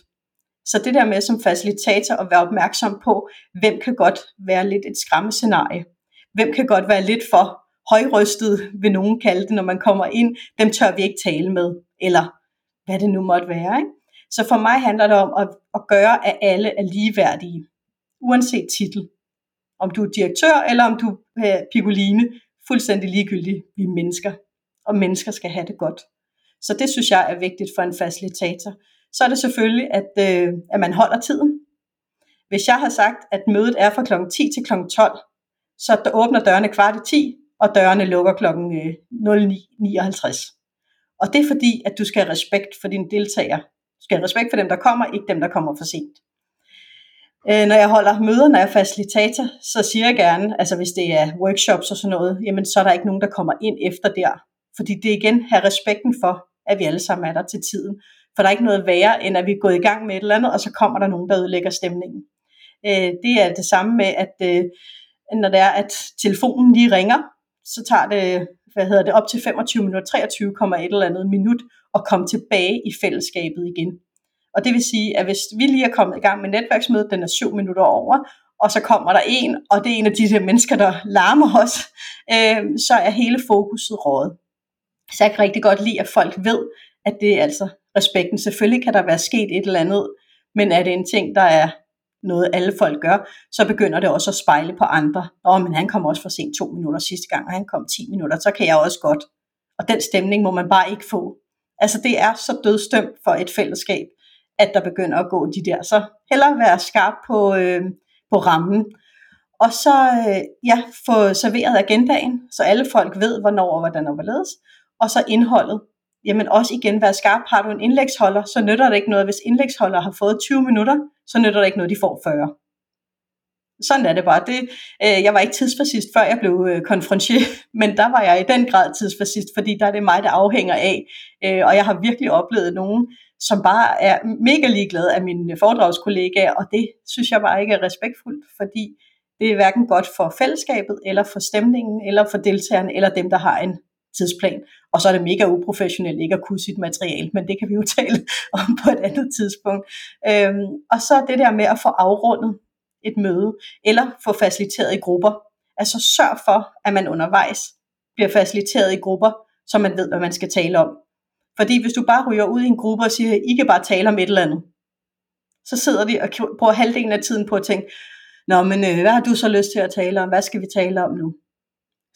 Så det der med som facilitator at være opmærksom på, hvem kan godt være lidt et skræmmescenarie. Hvem kan godt være lidt for højrystet, vil nogen kalde det, når man kommer ind. Dem tør vi ikke tale med. Eller hvad det nu måtte være. Ikke? Så for mig handler det om at, at gøre, at alle er ligeværdige, uanset titel. Om du er direktør, eller om du øh, er pigoline, fuldstændig ligegyldigt, vi er mennesker, og mennesker skal have det godt. Så det synes jeg er vigtigt for en facilitator. Så er det selvfølgelig, at, øh, at man holder tiden. Hvis jeg har sagt, at mødet er fra kl. 10 til kl. 12, så der åbner dørene kvart i 10, og dørene lukker kl. 09.59. Øh, og det er fordi, at du skal have respekt for dine deltagere skal have respekt for dem, der kommer, ikke dem, der kommer for sent. Øh, når jeg holder møder, når jeg er facilitator, så siger jeg gerne, altså hvis det er workshops og sådan noget, jamen så er der ikke nogen, der kommer ind efter der. Fordi det er igen have respekten for, at vi alle sammen er der til tiden. For der er ikke noget værre, end at vi er gået i gang med et eller andet, og så kommer der nogen, der ødelægger stemningen. Øh, det er det samme med, at øh, når det er, at telefonen lige ringer, så tager det, hvad hedder det, op til 25 minutter, 23, et eller andet minut, at komme tilbage i fællesskabet igen. Og det vil sige, at hvis vi lige er kommet i gang med netværksmødet, den er 7 minutter over, og så kommer der en, og det er en af de der mennesker, der larmer os, øh, så er hele fokuset rådet. Så jeg kan rigtig godt lide, at folk ved, at det er altså respekten. Selvfølgelig kan der være sket et eller andet, men er det en ting, der er noget, alle folk gør, så begynder det også at spejle på andre. Åh, men han kom også for sent to minutter sidste gang, og han kom 10 minutter, så kan jeg også godt. Og den stemning må man bare ikke få. Altså det er så dødstømt for et fællesskab, at der begynder at gå de der. Så hellere være skarp på, øh, på rammen. Og så øh, ja, få serveret agendaen, så alle folk ved, hvornår og hvordan og hvorledes. Og så indholdet. Jamen også igen være skarp. Har du en indlægsholder, så nytter det ikke noget. Hvis indlægsholder har fået 20 minutter, så nytter det ikke noget, de får 40 sådan er det bare. Det, øh, jeg var ikke tidsfascist, før jeg blev øh, konfronteret, (laughs) men der var jeg i den grad tidsfascist, fordi der er det mig, der afhænger af. Øh, og jeg har virkelig oplevet nogen, som bare er mega ligeglade af mine øh, foredragskollegaer, og det synes jeg bare ikke er respektfuldt, fordi det er hverken godt for fællesskabet, eller for stemningen, eller for deltagerne, eller dem, der har en tidsplan. Og så er det mega uprofessionelt ikke at kunne sit materiale, men det kan vi jo (laughs) tale om på et andet tidspunkt. Øhm, og så det der med at få afrundet et møde, eller få faciliteret i grupper. Altså sørg for, at man undervejs bliver faciliteret i grupper, så man ved, hvad man skal tale om. Fordi hvis du bare ryger ud i en gruppe og siger, I kan bare tale om et eller andet, så sidder de og bruger halvdelen af tiden på at tænke, Nå, men øh, hvad har du så lyst til at tale om? Hvad skal vi tale om nu?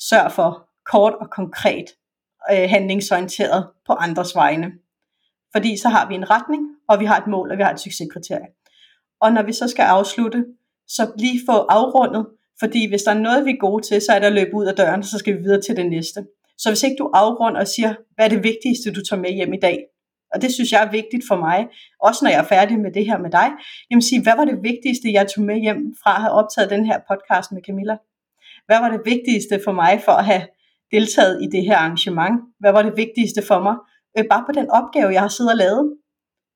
Sørg for kort og konkret øh, handlingsorienteret på andres vegne. Fordi så har vi en retning, og vi har et mål, og vi har et succeskriterie. Og når vi så skal afslutte, så lige få afrundet, fordi hvis der er noget, vi er gode til, så er der at løbe ud af døren, så skal vi videre til det næste. Så hvis ikke du afrunder og siger, hvad er det vigtigste, du tager med hjem i dag, og det synes jeg er vigtigt for mig, også når jeg er færdig med det her med dig, jamen sige, hvad var det vigtigste, jeg tog med hjem fra at have optaget den her podcast med Camilla? Hvad var det vigtigste for mig for at have deltaget i det her arrangement? Hvad var det vigtigste for mig? Øh, bare på den opgave, jeg har siddet og lavet.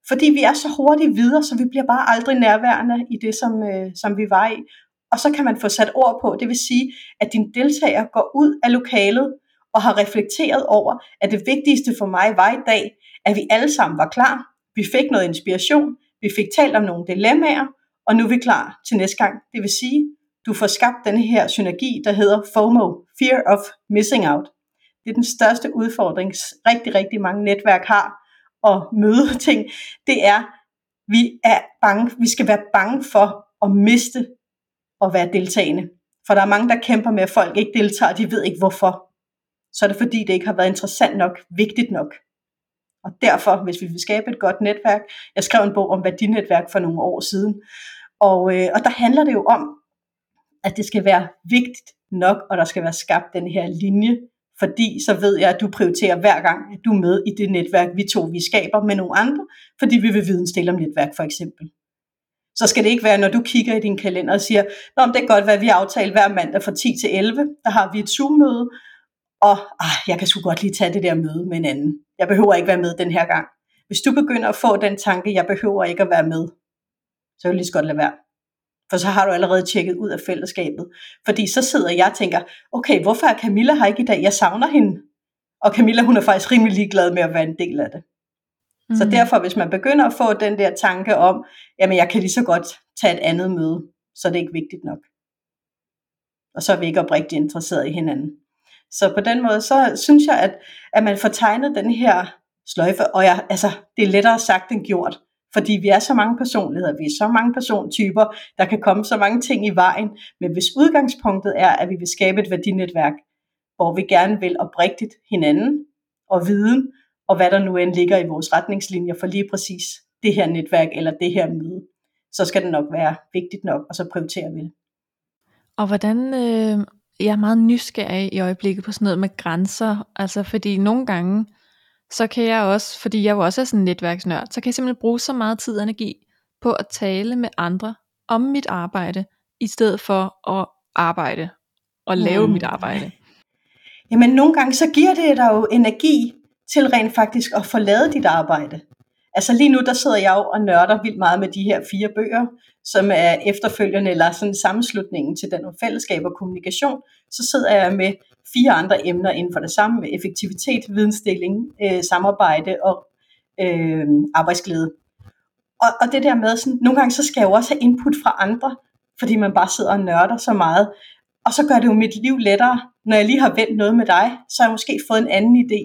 Fordi vi er så hurtigt videre, så vi bliver bare aldrig nærværende i det, som, øh, som vi var i. Og så kan man få sat ord på, det vil sige, at din deltager går ud af lokalet og har reflekteret over, at det vigtigste for mig var i dag, at vi alle sammen var klar. Vi fik noget inspiration, vi fik talt om nogle dilemmaer, og nu er vi klar til næste gang. Det vil sige, du får skabt den her synergi, der hedder FOMO, Fear of Missing Out. Det er den største udfordring, rigtig, rigtig mange netværk har at møde (laughs) ting. Det er, vi er bange, vi skal være bange for at miste at være deltagende. For der er mange, der kæmper med, at folk ikke deltager, de ved ikke hvorfor. Så er det fordi, det ikke har været interessant nok, vigtigt nok. Og derfor, hvis vi vil skabe et godt netværk, jeg skrev en bog om værdinetværk for nogle år siden, og, øh, og der handler det jo om, at det skal være vigtigt nok, og der skal være skabt den her linje, fordi så ved jeg, at du prioriterer hver gang, at du er med i det netværk, vi to vi skaber med nogle andre, fordi vi vil vidensdele om netværk for eksempel. Så skal det ikke være, når du kigger i din kalender og siger, Nå, det kan godt, hvad vi aftaler hver mandag fra 10 til 11, der har vi et Zoom-møde, og ah, jeg kan sgu godt lige tage det der møde med en anden. Jeg behøver ikke være med den her gang. Hvis du begynder at få den tanke, jeg behøver ikke at være med, så vil du lige så godt lade være. For så har du allerede tjekket ud af fællesskabet. Fordi så sidder jeg og tænker, okay, hvorfor er Camilla her ikke i dag? Jeg savner hende. Og Camilla, hun er faktisk rimelig ligeglad med at være en del af det. Mm. Så derfor, hvis man begynder at få den der tanke om, jamen jeg kan lige så godt tage et andet møde, så er det ikke vigtigt nok. Og så er vi ikke oprigtigt interesseret i hinanden. Så på den måde, så synes jeg, at, at man får tegnet den her sløjfe, og jeg, altså, det er lettere sagt end gjort, fordi vi er så mange personligheder, vi er så mange persontyper, der kan komme så mange ting i vejen, men hvis udgangspunktet er, at vi vil skabe et værdinetværk, hvor vi gerne vil oprigtigt hinanden og viden, og hvad der nu end ligger i vores retningslinjer for lige præcis det her netværk eller det her møde, så skal det nok være vigtigt nok, og så prioriterer vi det. Og hvordan øh, jeg er meget nysgerrig i øjeblikket på sådan noget med grænser, altså fordi nogle gange, så kan jeg også, fordi jeg jo også er sådan en netværksnørd, så kan jeg simpelthen bruge så meget tid og energi på at tale med andre om mit arbejde, i stedet for at arbejde og lave mm. mit arbejde. Jamen nogle gange så giver det dig jo energi til rent faktisk at få lavet dit arbejde. Altså lige nu, der sidder jeg jo og nørder vildt meget med de her fire bøger, som er efterfølgende, eller sådan sammenslutningen til den fællesskab og kommunikation. Så sidder jeg med fire andre emner inden for det samme, med effektivitet, vidensdeling, øh, samarbejde og øh, arbejdsglæde. Og, og det der med, sådan, nogle gange så skal jeg jo også have input fra andre, fordi man bare sidder og nørder så meget. Og så gør det jo mit liv lettere, når jeg lige har vendt noget med dig, så har jeg måske fået en anden idé.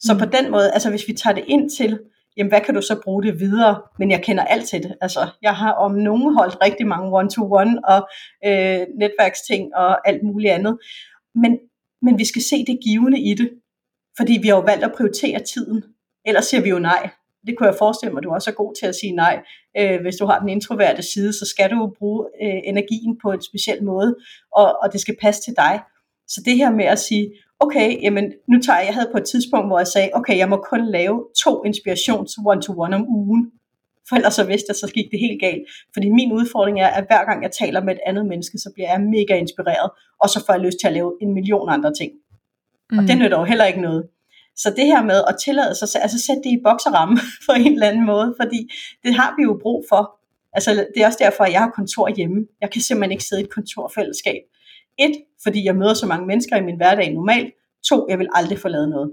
Så på den måde, altså hvis vi tager det ind til, jamen hvad kan du så bruge det videre? Men jeg kender alt til det. Altså, jeg har om nogen holdt rigtig mange one-to-one og øh, netværksting og alt muligt andet. Men, men vi skal se det givende i det, fordi vi har jo valgt at prioritere tiden. Ellers siger vi jo nej. Det kunne jeg forestille mig, at du også er god til at sige nej. Øh, hvis du har den introverte side, så skal du jo bruge øh, energien på en speciel måde, og, og det skal passe til dig. Så det her med at sige, okay, jamen nu tager jeg, jeg havde på et tidspunkt, hvor jeg sagde, okay, jeg må kun lave to inspirations one-to-one om ugen, for ellers så vidste jeg, så gik det helt galt. Fordi min udfordring er, at hver gang jeg taler med et andet menneske, så bliver jeg mega inspireret, og så får jeg lyst til at lave en million andre ting. Mm. Og det nytter jo heller ikke noget. Så det her med at tillade sig, altså sætte det i bokseramme (laughs) på en eller anden måde, fordi det har vi jo brug for. Altså det er også derfor, at jeg har kontor hjemme. Jeg kan simpelthen ikke sidde i et kontorfællesskab. Et, fordi jeg møder så mange mennesker i min hverdag normalt. To, jeg vil aldrig få lavet noget.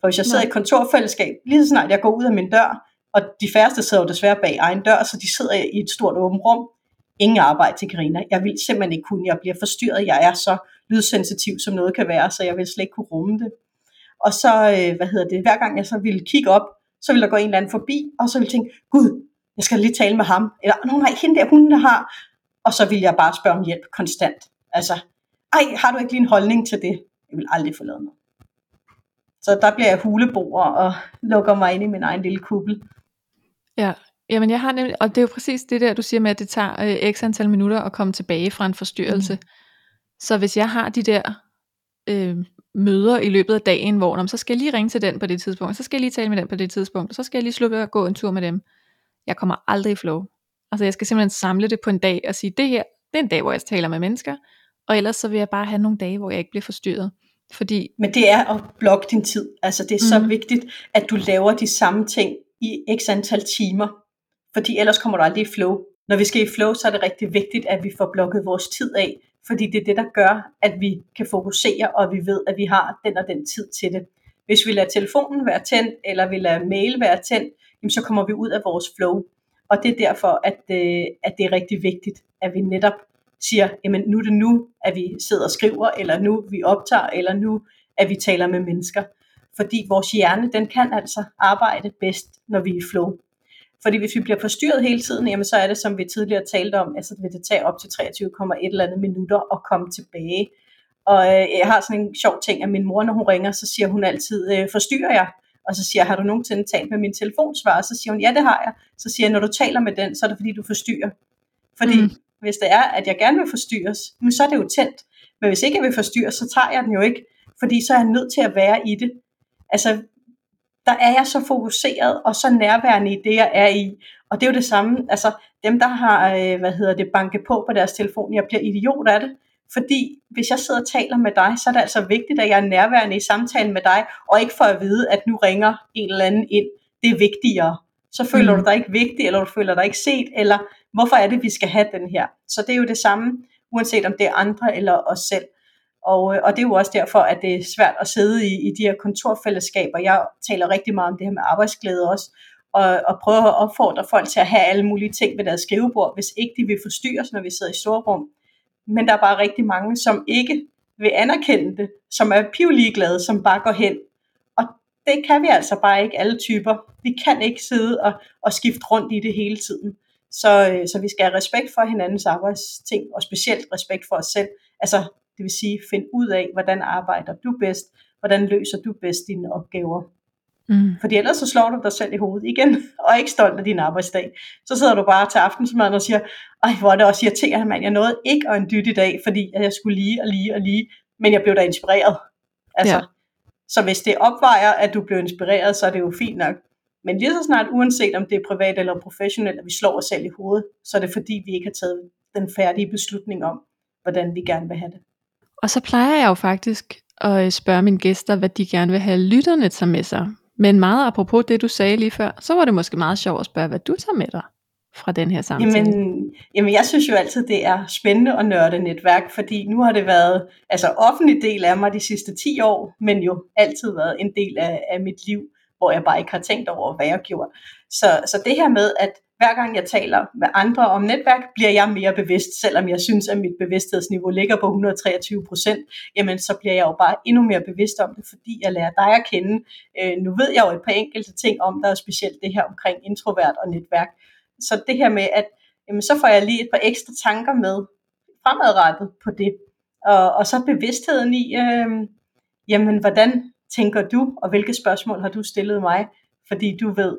For hvis jeg sidder Nej. i et kontorfællesskab, lige så snart jeg går ud af min dør, og de færreste sidder jo desværre bag egen dør, så de sidder i et stort åbent rum. ingen arbejde til Karina. Jeg vil simpelthen ikke kunne. Jeg bliver forstyrret. Jeg er så lydsensitiv, som noget kan være, så jeg vil slet ikke kunne rumme det. Og så, øh, hvad hedder det, hver gang jeg så ville kigge op, så ville der gå en eller anden forbi, og så ville jeg tænke, gud, jeg skal lige tale med ham. Eller, nå nej, hende der, hun der har. Og så ville jeg bare spørge om hjælp konstant. Altså, ej, har du ikke lige en holdning til det? Jeg vil aldrig forlade mig. Så der bliver jeg huleboer og lukker mig ind i min egen lille kuppel. Ja, Jamen jeg har nemlig, og det er jo præcis det der, du siger med, at det tager øh, x antal minutter at komme tilbage fra en forstyrrelse. Mm. Så hvis jeg har de der øh, møder i løbet af dagen, hvor når, så skal jeg lige ringe til den på det tidspunkt, så skal jeg lige tale med den på det tidspunkt, så skal jeg lige slutte og gå en tur med dem. Jeg kommer aldrig i flow. Altså jeg skal simpelthen samle det på en dag og sige, det her, det er en dag, hvor jeg taler med mennesker, og ellers så vil jeg bare have nogle dage, hvor jeg ikke bliver forstyrret. Fordi... Men det er at blokke din tid. Altså det er mm. så vigtigt, at du laver de samme ting i x antal timer. Fordi ellers kommer du aldrig i flow. Når vi skal i flow, så er det rigtig vigtigt, at vi får blokket vores tid af. Fordi det er det, der gør, at vi kan fokusere, og vi ved, at vi har den og den tid til det. Hvis vi lader telefonen være tændt, eller vi lader mail være tændt, så kommer vi ud af vores flow. Og det er derfor, at, øh, at det er rigtig vigtigt, at vi netop siger, jamen nu er det nu, at vi sidder og skriver, eller nu vi optager, eller nu at vi taler med mennesker. Fordi vores hjerne, den kan altså arbejde bedst, når vi er i flow. Fordi hvis vi bliver forstyrret hele tiden, jamen så er det, som vi tidligere talte om, altså vil det tage op til 23,1 eller andet minutter at komme tilbage. Og øh, jeg har sådan en sjov ting, at min mor, når hun ringer, så siger hun altid, øh, forstyrrer jeg? Og så siger jeg, har du nogensinde talt med min telefonsvar? Så siger hun, ja det har jeg. Så siger jeg, når du taler med den, så er det fordi, du forstyrrer. Fordi mm. hvis det er, at jeg gerne vil forstyrres, så er det jo tændt. Men hvis ikke jeg vil forstyrres, så tager jeg den jo ikke. Fordi så er jeg nødt til at være i det. Altså, der er jeg så fokuseret og så nærværende i det, jeg er i. Og det er jo det samme, altså dem, der har, øh, hvad hedder det, banket på på deres telefon, jeg bliver idiot af det. Fordi hvis jeg sidder og taler med dig, så er det altså vigtigt, at jeg er nærværende i samtalen med dig, og ikke for at vide, at nu ringer en eller anden ind. Det er vigtigere. Så føler mm. du dig ikke vigtig, eller du føler dig ikke set, eller hvorfor er det, vi skal have den her? Så det er jo det samme, uanset om det er andre eller os selv. Og, øh, og det er jo også derfor, at det er svært at sidde i, i de her kontorfællesskaber. Jeg taler rigtig meget om det her med arbejdsglæde også, og, og prøver at opfordre folk til at have alle mulige ting ved deres skrivebord, hvis ikke de vil forstyrres, når vi sidder i storrum. Men der er bare rigtig mange, som ikke vil anerkende det, som er pivligeglade, som bare går hen. Og det kan vi altså bare ikke alle typer. Vi kan ikke sidde og, og skifte rundt i det hele tiden. Så, øh, så vi skal have respekt for hinandens arbejdsting, og specielt respekt for os selv. Altså, det vil sige, find ud af, hvordan arbejder du bedst, hvordan løser du bedst dine opgaver. Mm. Fordi ellers så slår du dig selv i hovedet igen, (laughs) og er ikke stolt af din arbejdsdag. Så sidder du bare til aftensmaden og siger, ej hvor er det også irriterende mand, jeg nåede ikke at en dyt i dag, fordi jeg skulle lige og lige og lige, men jeg blev da inspireret. Altså, ja. Så hvis det opvejer, at du blev inspireret, så er det jo fint nok. Men lige så snart, uanset om det er privat eller professionelt, at vi slår os selv i hovedet, så er det fordi, vi ikke har taget den færdige beslutning om, hvordan vi gerne vil have det. Og så plejer jeg jo faktisk at øh, spørge mine gæster, hvad de gerne vil have lytterne tager med sig. Men meget apropos det, du sagde lige før, så var det måske meget sjovt at spørge, hvad du tager med dig fra den her samtale. Jamen, jamen jeg synes jo altid, det er spændende at nørde netværk, fordi nu har det været altså offentlig del af mig de sidste 10 år, men jo altid været en del af, af mit liv, hvor jeg bare ikke har tænkt over, hvad jeg gjorde. Så, så det her med, at hver gang jeg taler med andre om netværk, bliver jeg mere bevidst, selvom jeg synes, at mit bevidsthedsniveau ligger på 123 procent, jamen så bliver jeg jo bare endnu mere bevidst om det, fordi jeg lærer dig at kende. Øh, nu ved jeg jo et par enkelte ting om, der er specielt det her omkring introvert og netværk. Så det her med, at jamen, så får jeg lige et par ekstra tanker med fremadrettet på det. Og, og så bevidstheden i, øh, jamen hvordan tænker du, og hvilke spørgsmål har du stillet mig? Fordi du ved,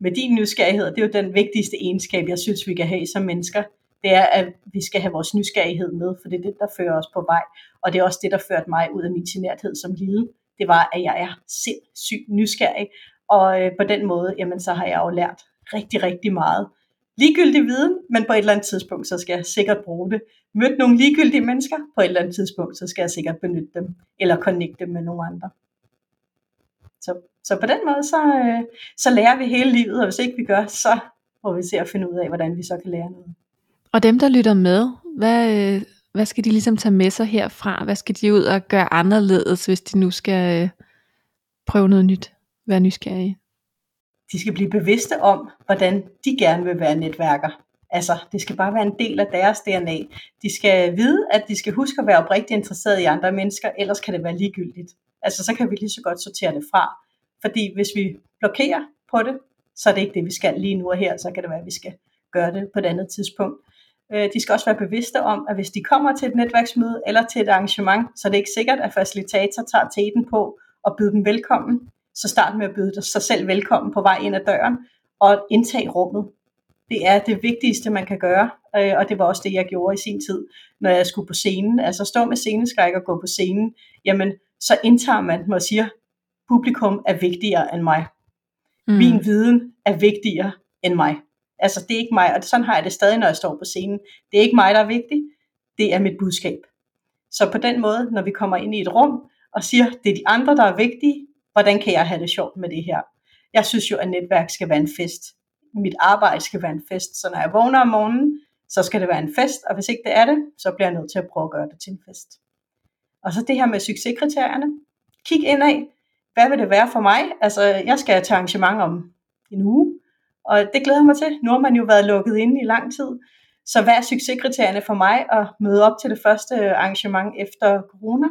med din nysgerrighed, det er jo den vigtigste egenskab, jeg synes, vi kan have som mennesker, det er, at vi skal have vores nysgerrighed med, for det er det, der fører os på vej. Og det er også det, der førte mig ud af min generthed som lille. Det var, at jeg er sindssygt nysgerrig, og øh, på den måde, jamen, så har jeg jo lært rigtig, rigtig meget. Ligegyldig viden, men på et eller andet tidspunkt, så skal jeg sikkert bruge det. Mødt nogle ligegyldige mennesker, på et eller andet tidspunkt, så skal jeg sikkert benytte dem, eller connecte dem med nogle andre. Så, så på den måde, så, øh, så lærer vi hele livet, og hvis ikke vi gør, så må vi se at finde ud af, hvordan vi så kan lære noget. Og dem, der lytter med, hvad, øh, hvad skal de ligesom tage med sig herfra? Hvad skal de ud og gøre anderledes, hvis de nu skal øh, prøve noget nyt? Være nysgerrige? De skal blive bevidste om, hvordan de gerne vil være netværker. Altså, det skal bare være en del af deres DNA. De skal vide, at de skal huske at være oprigtigt interesseret i andre mennesker, ellers kan det være ligegyldigt. Altså, så kan vi lige så godt sortere det fra. Fordi hvis vi blokerer på det, så er det ikke det, vi skal lige nu og her, så kan det være, at vi skal gøre det på et andet tidspunkt. Øh, de skal også være bevidste om, at hvis de kommer til et netværksmøde eller til et arrangement, så er det ikke sikkert, at facilitator tager teten på og byder dem velkommen. Så start med at byde sig selv velkommen på vej ind ad døren og indtage rummet. Det er det vigtigste, man kan gøre, øh, og det var også det, jeg gjorde i sin tid, når jeg skulle på scenen. Altså stå med sceneskræk og gå på scenen, jamen så indtager man dem og siger, publikum er vigtigere end mig. Mm. Min viden er vigtigere end mig. Altså det er ikke mig, og sådan har jeg det stadig, når jeg står på scenen. Det er ikke mig, der er vigtig, det er mit budskab. Så på den måde, når vi kommer ind i et rum og siger, det er de andre, der er vigtige, hvordan kan jeg have det sjovt med det her? Jeg synes jo, at netværk skal være en fest. Mit arbejde skal være en fest, så når jeg vågner om morgenen, så skal det være en fest, og hvis ikke det er det, så bliver jeg nødt til at prøve at gøre det til en fest. Og så det her med succeskriterierne. Kig ind af, hvad vil det være for mig? Altså, jeg skal til arrangement om en uge, og det glæder jeg mig til. Nu har man jo været lukket inde i lang tid. Så hvad er succeskriterierne for mig at møde op til det første arrangement efter corona?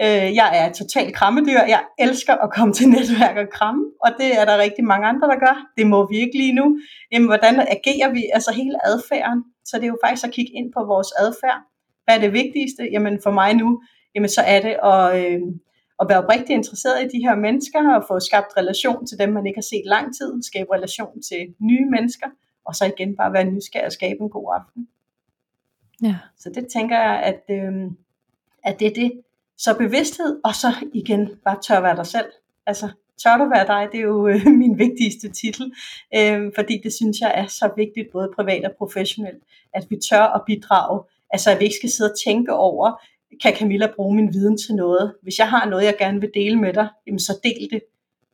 Øh, jeg er totalt krammedyr. Jeg elsker at komme til netværk og kramme, og det er der rigtig mange andre, der gør. Det må vi ikke lige nu. Jamen, hvordan agerer vi? Altså hele adfærden. Så det er jo faktisk at kigge ind på vores adfærd. Hvad er det vigtigste? Jamen for mig nu, jamen så er det at, øh, at være oprigtigt interesseret i de her mennesker og få skabt relation til dem, man ikke har set lang tid, skabe relation til nye mennesker, og så igen bare være nysgerrig og skabe en god aften. Ja. Så det tænker jeg, at, øh, at det er det. Så bevidsthed, og så igen bare tør være dig selv. Altså, tør du være dig, det er jo øh, (laughs) min vigtigste titel, øh, fordi det synes jeg er så vigtigt, både privat og professionelt, at vi tør at bidrage, altså at vi ikke skal sidde og tænke over, kan Camilla bruge min viden til noget? Hvis jeg har noget, jeg gerne vil dele med dig, jamen så del det.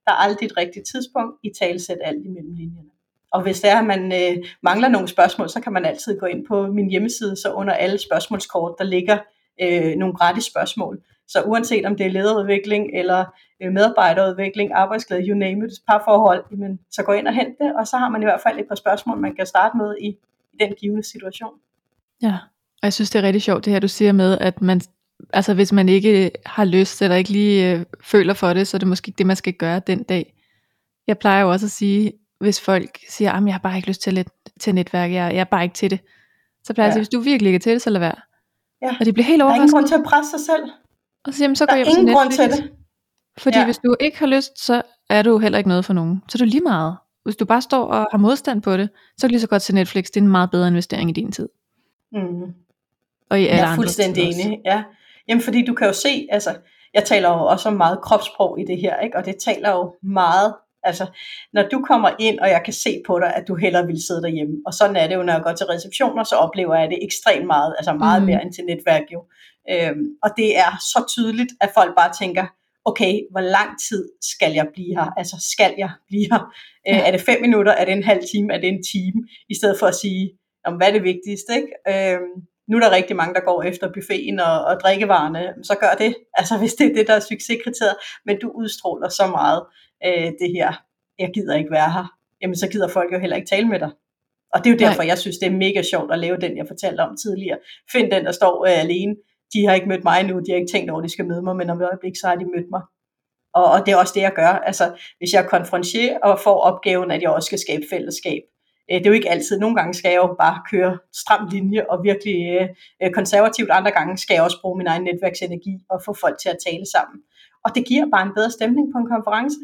Der er aldrig et rigtigt tidspunkt. I talsæt alt imellem linjerne. Og hvis der er, at man øh, mangler nogle spørgsmål, så kan man altid gå ind på min hjemmeside, så under alle spørgsmålskort, der ligger øh, nogle gratis spørgsmål. Så uanset om det er lederudvikling, eller øh, medarbejderudvikling, arbejdsglæde, you name it, parforhold, jamen, så gå ind og hent det, og så har man i hvert fald et par spørgsmål, man kan starte med i, i den givende situation. Ja, og jeg synes, det er rigtig sjovt, det her du siger med, at man, altså hvis man ikke har lyst, eller ikke lige øh, føler for det, så er det måske ikke det, man skal gøre den dag. Jeg plejer jo også at sige, hvis folk siger, at jeg har bare ikke lyst til, lidt, til netværk, jeg, jeg er bare ikke til det. Så plejer ja. jeg at sige, hvis du virkelig ikke er til det, så lad være. Ja. Og det bliver helt overrasket. Der er ingen grund til at presse sig selv. Og så, jamen, så der går jeg ingen grund til det. Fordi ja. hvis du ikke har lyst, så er du heller ikke noget for nogen. Så er du lige meget. Hvis du bare står og har modstand på det, så kan du lige så godt til Netflix. Det er en meget bedre investering i din tid. Mm. Og i alle jeg er fuldstændig enig. Ja. Jamen fordi du kan jo se, altså, jeg taler jo også om meget kropssprog i det her, ikke? og det taler jo meget, altså, når du kommer ind, og jeg kan se på dig, at du hellere vil sidde derhjemme, og sådan er det jo, når jeg går til receptioner, så oplever jeg det ekstremt meget, altså meget mm. mere end til netværk jo. Øhm, og det er så tydeligt, at folk bare tænker, okay, hvor lang tid skal jeg blive her? Altså, skal jeg blive her? Øh, ja. Øh, er det fem minutter? Er det en halv time? Er det en time? I stedet for at sige, om hvad er det vigtigste? Ikke? Øhm, nu er der rigtig mange, der går efter buffeten og, og drikkevarerne, så gør det, (laughs) altså hvis det er det, der er succeskriteriet, men du udstråler så meget øh, det her, jeg gider ikke være her, jamen så gider folk jo heller ikke tale med dig. Og det er jo derfor, Nej. jeg synes, det er mega sjovt at lave den, jeg fortalte om tidligere. Find den, der står øh, alene. De har ikke mødt mig nu, de har ikke tænkt over, at de skal møde mig, men om et øjeblik, så har de mødt mig. Og, og det er også det, jeg gør. Altså, hvis jeg konfronterer og får opgaven, at jeg også skal skabe fællesskab, det er jo ikke altid. Nogle gange skal jeg jo bare køre stram linje og virkelig øh, øh, konservativt. Andre gange skal jeg også bruge min egen netværksenergi og få folk til at tale sammen. Og det giver bare en bedre stemning på en konference.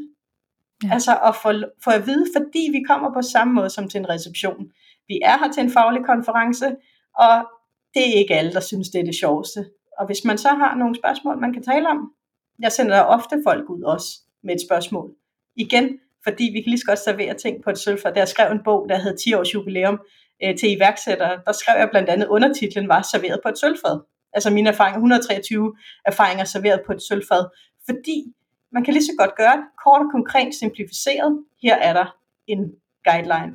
Ja. Altså at få, få at vide, fordi vi kommer på samme måde som til en reception. Vi er her til en faglig konference, og det er ikke alle, der synes, det er det sjoveste. Og hvis man så har nogle spørgsmål, man kan tale om, jeg sender ofte folk ud også med et spørgsmål. Igen, fordi vi kan lige så godt servere ting på et sølvfad. Da jeg skrev en bog, der hed 10 års jubilæum øh, til iværksættere, der skrev jeg blandt andet, undertitlen var serveret på et sølvfad. Altså mine erfaringer, 123 erfaringer serveret på et sølvfad. Fordi man kan lige så godt gøre det kort og konkret simplificeret. Her er der en guideline.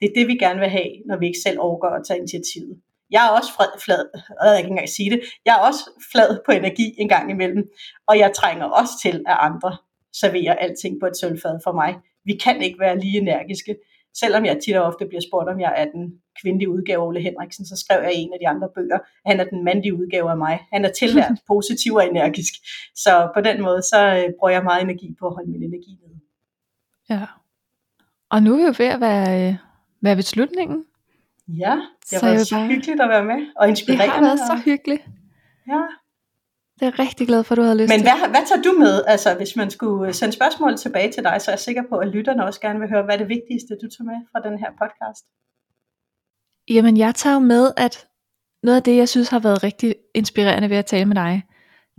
Det er det, vi gerne vil have, når vi ikke selv overgår at tage initiativet. Jeg er også flad, flad jeg kan ikke engang sige det, jeg er også flad på energi en gang imellem, og jeg trænger også til, at andre serverer alting på et sølvfad for mig. Vi kan ikke være lige energiske. Selvom jeg tit og ofte bliver spurgt, om jeg er den kvindelige udgave af Ole Henriksen, så skrev jeg en af de andre bøger, han er den mandlige udgave af mig. Han er tillært (laughs) positiv og energisk. Så på den måde, så øh, bruger jeg meget energi på at holde min energi nede. Ja. Og nu er vi jo ved at være, øh, være ved slutningen. Ja, det har været så bare... hyggeligt at være med og inspirerende. Det har været så hyggeligt. Ja. Det er jeg rigtig glad for, at du havde lyst Men til. hvad, hvad tager du med? Altså, hvis man skulle øh, sende spørgsmål tilbage til dig, så er jeg sikker på, at lytterne også gerne vil høre, hvad er det vigtigste, du tager med fra den her podcast? Jamen, jeg tager med, at noget af det, jeg synes har været rigtig inspirerende ved at tale med dig,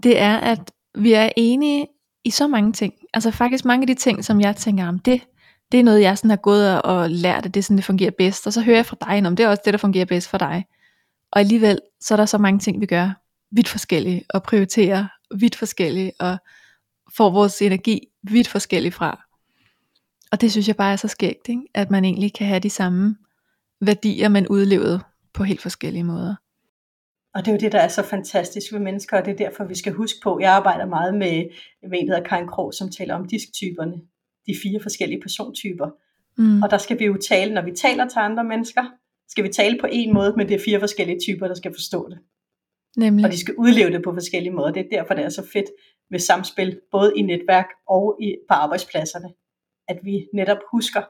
det er, at vi er enige i så mange ting. Altså faktisk mange af de ting, som jeg tænker om, det, det er noget, jeg sådan har gået og lært, at det er sådan, det fungerer bedst. Og så hører jeg fra dig, om det er også det, der fungerer bedst for dig. Og alligevel, så er der så mange ting, vi gør vidt forskellige, og prioriterer vidt forskellige, og får vores energi vidt forskellige fra. Og det synes jeg bare er så skægt, ikke? at man egentlig kan have de samme værdier, men udlevet på helt forskellige måder. Og det er jo det, der er så fantastisk ved mennesker, og det er derfor, vi skal huske på, jeg arbejder meget med, med en, der hedder Karin Krog, som taler om disktyperne, de fire forskellige persontyper. Mm. Og der skal vi jo tale, når vi taler til andre mennesker, skal vi tale på en måde, men det er fire forskellige typer, der skal forstå det. Nemlig. Og de skal udleve det på forskellige måder. Det er derfor, det er så fedt med samspil, både i netværk og i, på arbejdspladserne. At vi netop husker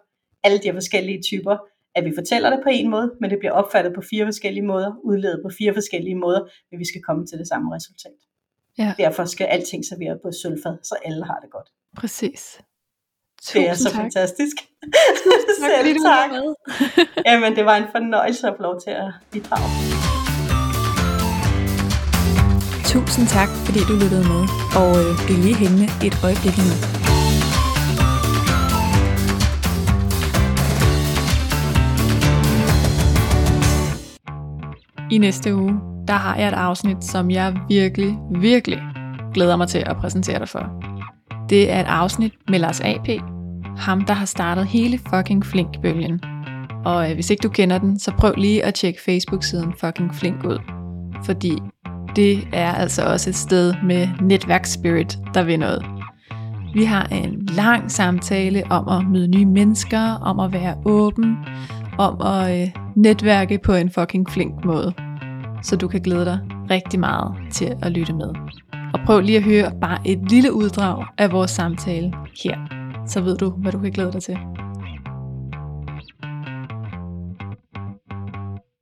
alle de forskellige typer, at vi fortæller det på en måde, men det bliver opfattet på fire forskellige måder, udledet på fire forskellige måder, men vi skal komme til det samme resultat. Ja. Derfor skal alting serveret på sølvfad, så alle har det godt. Præcis. Tusind det er så tak. fantastisk. tak, (laughs) Selv tak. Jamen, det var en fornøjelse at få lov til at bidrage. Tusind tak, fordi du lyttede med, og øh, bliv lige hængende et øjeblik nu. I næste uge, der har jeg et afsnit, som jeg virkelig, virkelig glæder mig til at præsentere dig for. Det er et afsnit med Lars AP, ham der har startet hele fucking Flink-bølgen. Og øh, hvis ikke du kender den, så prøv lige at tjekke Facebook-siden fucking Flink ud. Fordi det er altså også et sted med netværksspirit, der vil noget. Vi har en lang samtale om at møde nye mennesker, om at være åben, om at øh, netværke på en fucking flink måde. Så du kan glæde dig rigtig meget til at lytte med. Og prøv lige at høre bare et lille uddrag af vores samtale her. Så ved du, hvad du kan glæde dig til.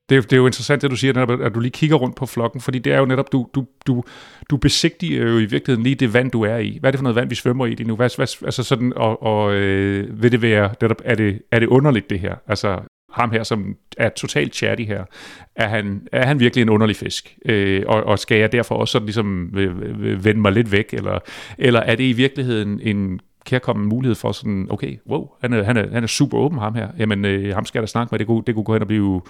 Det, er, det er jo interessant, det du siger, at du lige kigger rundt på flokken, fordi det er jo netop, du, du, du, du besigtiger jo i virkeligheden lige det vand, du er i. Hvad er det for noget vand, vi svømmer i lige nu? Hvad, hvad, altså sådan, og, og øh, vil det være, netop, er, det, er det underligt det her? Altså, ham her, som er totalt chatty her, er han, er han virkelig en underlig fisk? Øh, og, og skal jeg derfor også sådan ligesom øh, øh, vende mig lidt væk? Eller, eller er det i virkeligheden en kærkommen mulighed for sådan, okay, wow, han er, han er, han er super åben ham her, jamen øh, ham skal jeg da snakke med, det kunne, det kunne gå hen og blive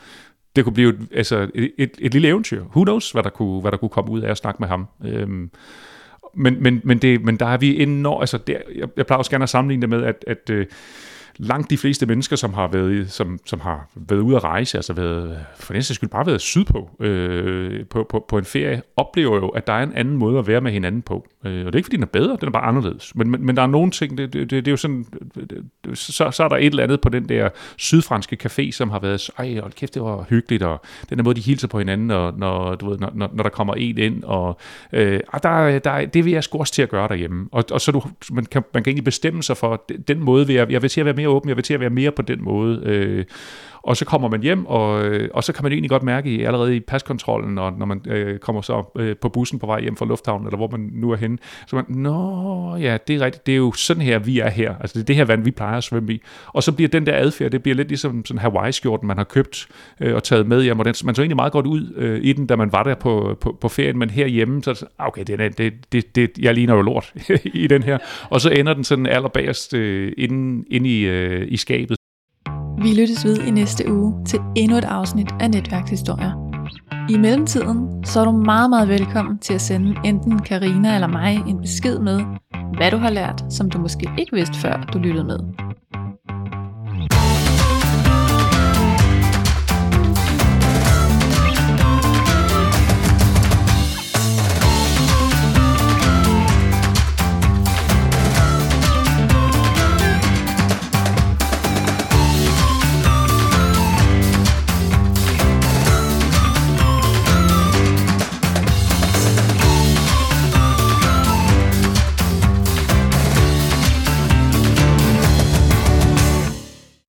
det kunne blive altså et, et, et lille eventyr. Who knows, hvad der kunne, hvad der kunne komme ud af at snakke med ham. Øhm, men, men, men, det, men der er vi enormt, altså der, jeg, jeg plejer også gerne at sammenligne det med, at, at øh, langt de fleste mennesker, som har været, som, som har været ude at rejse, altså været, for den skyld bare været sydpå øh, på, på, på en ferie, oplever jo, at der er en anden måde at være med hinanden på. Øh, og det er ikke, fordi den er bedre, den er bare anderledes. Men, men, men der er nogle ting, det, det, det, det er jo sådan, så, så er der et eller andet på den der sydfranske café, som har været, ej, hold kæft, det var hyggeligt, og den der måde, de hilser på hinanden, og, når, du ved, når, når, når der kommer en ind, og øh, ah, der, der, det vil jeg sgu også til at gøre derhjemme. Og, og så du, man, kan, man kan egentlig bestemme sig for, den måde vil jeg, jeg vil til at være mere åben, jeg vil til at være mere på den måde. Øh, og så kommer man hjem, og, øh, og så kan man egentlig godt mærke allerede i paskontrollen, og når man øh, kommer så øh, på bussen på vej hjem fra lufthavnen, eller hvor man nu er henne, så man, nå ja, det er rigtigt, det er jo sådan her, vi er her. Altså det er det her vand, vi plejer at svømme i. Og så bliver den der adfærd, det bliver lidt ligesom sådan Hawaii-skjorten, man har købt øh, og taget med hjem, og den, man så egentlig meget godt ud øh, i den, da man var der på, på, på ferien, men herhjemme, så ah, okay, det, det, det, det, jeg ligner jo lort (laughs) i den her. Og så ender den sådan allerbagerst øh, inde, inde i, øh, øh, i skabet, vi lyttes ved i næste uge til endnu et afsnit af Netværkshistorier. I mellemtiden så er du meget, meget velkommen til at sende enten Karina eller mig en besked med, hvad du har lært, som du måske ikke vidste før, du lyttede med.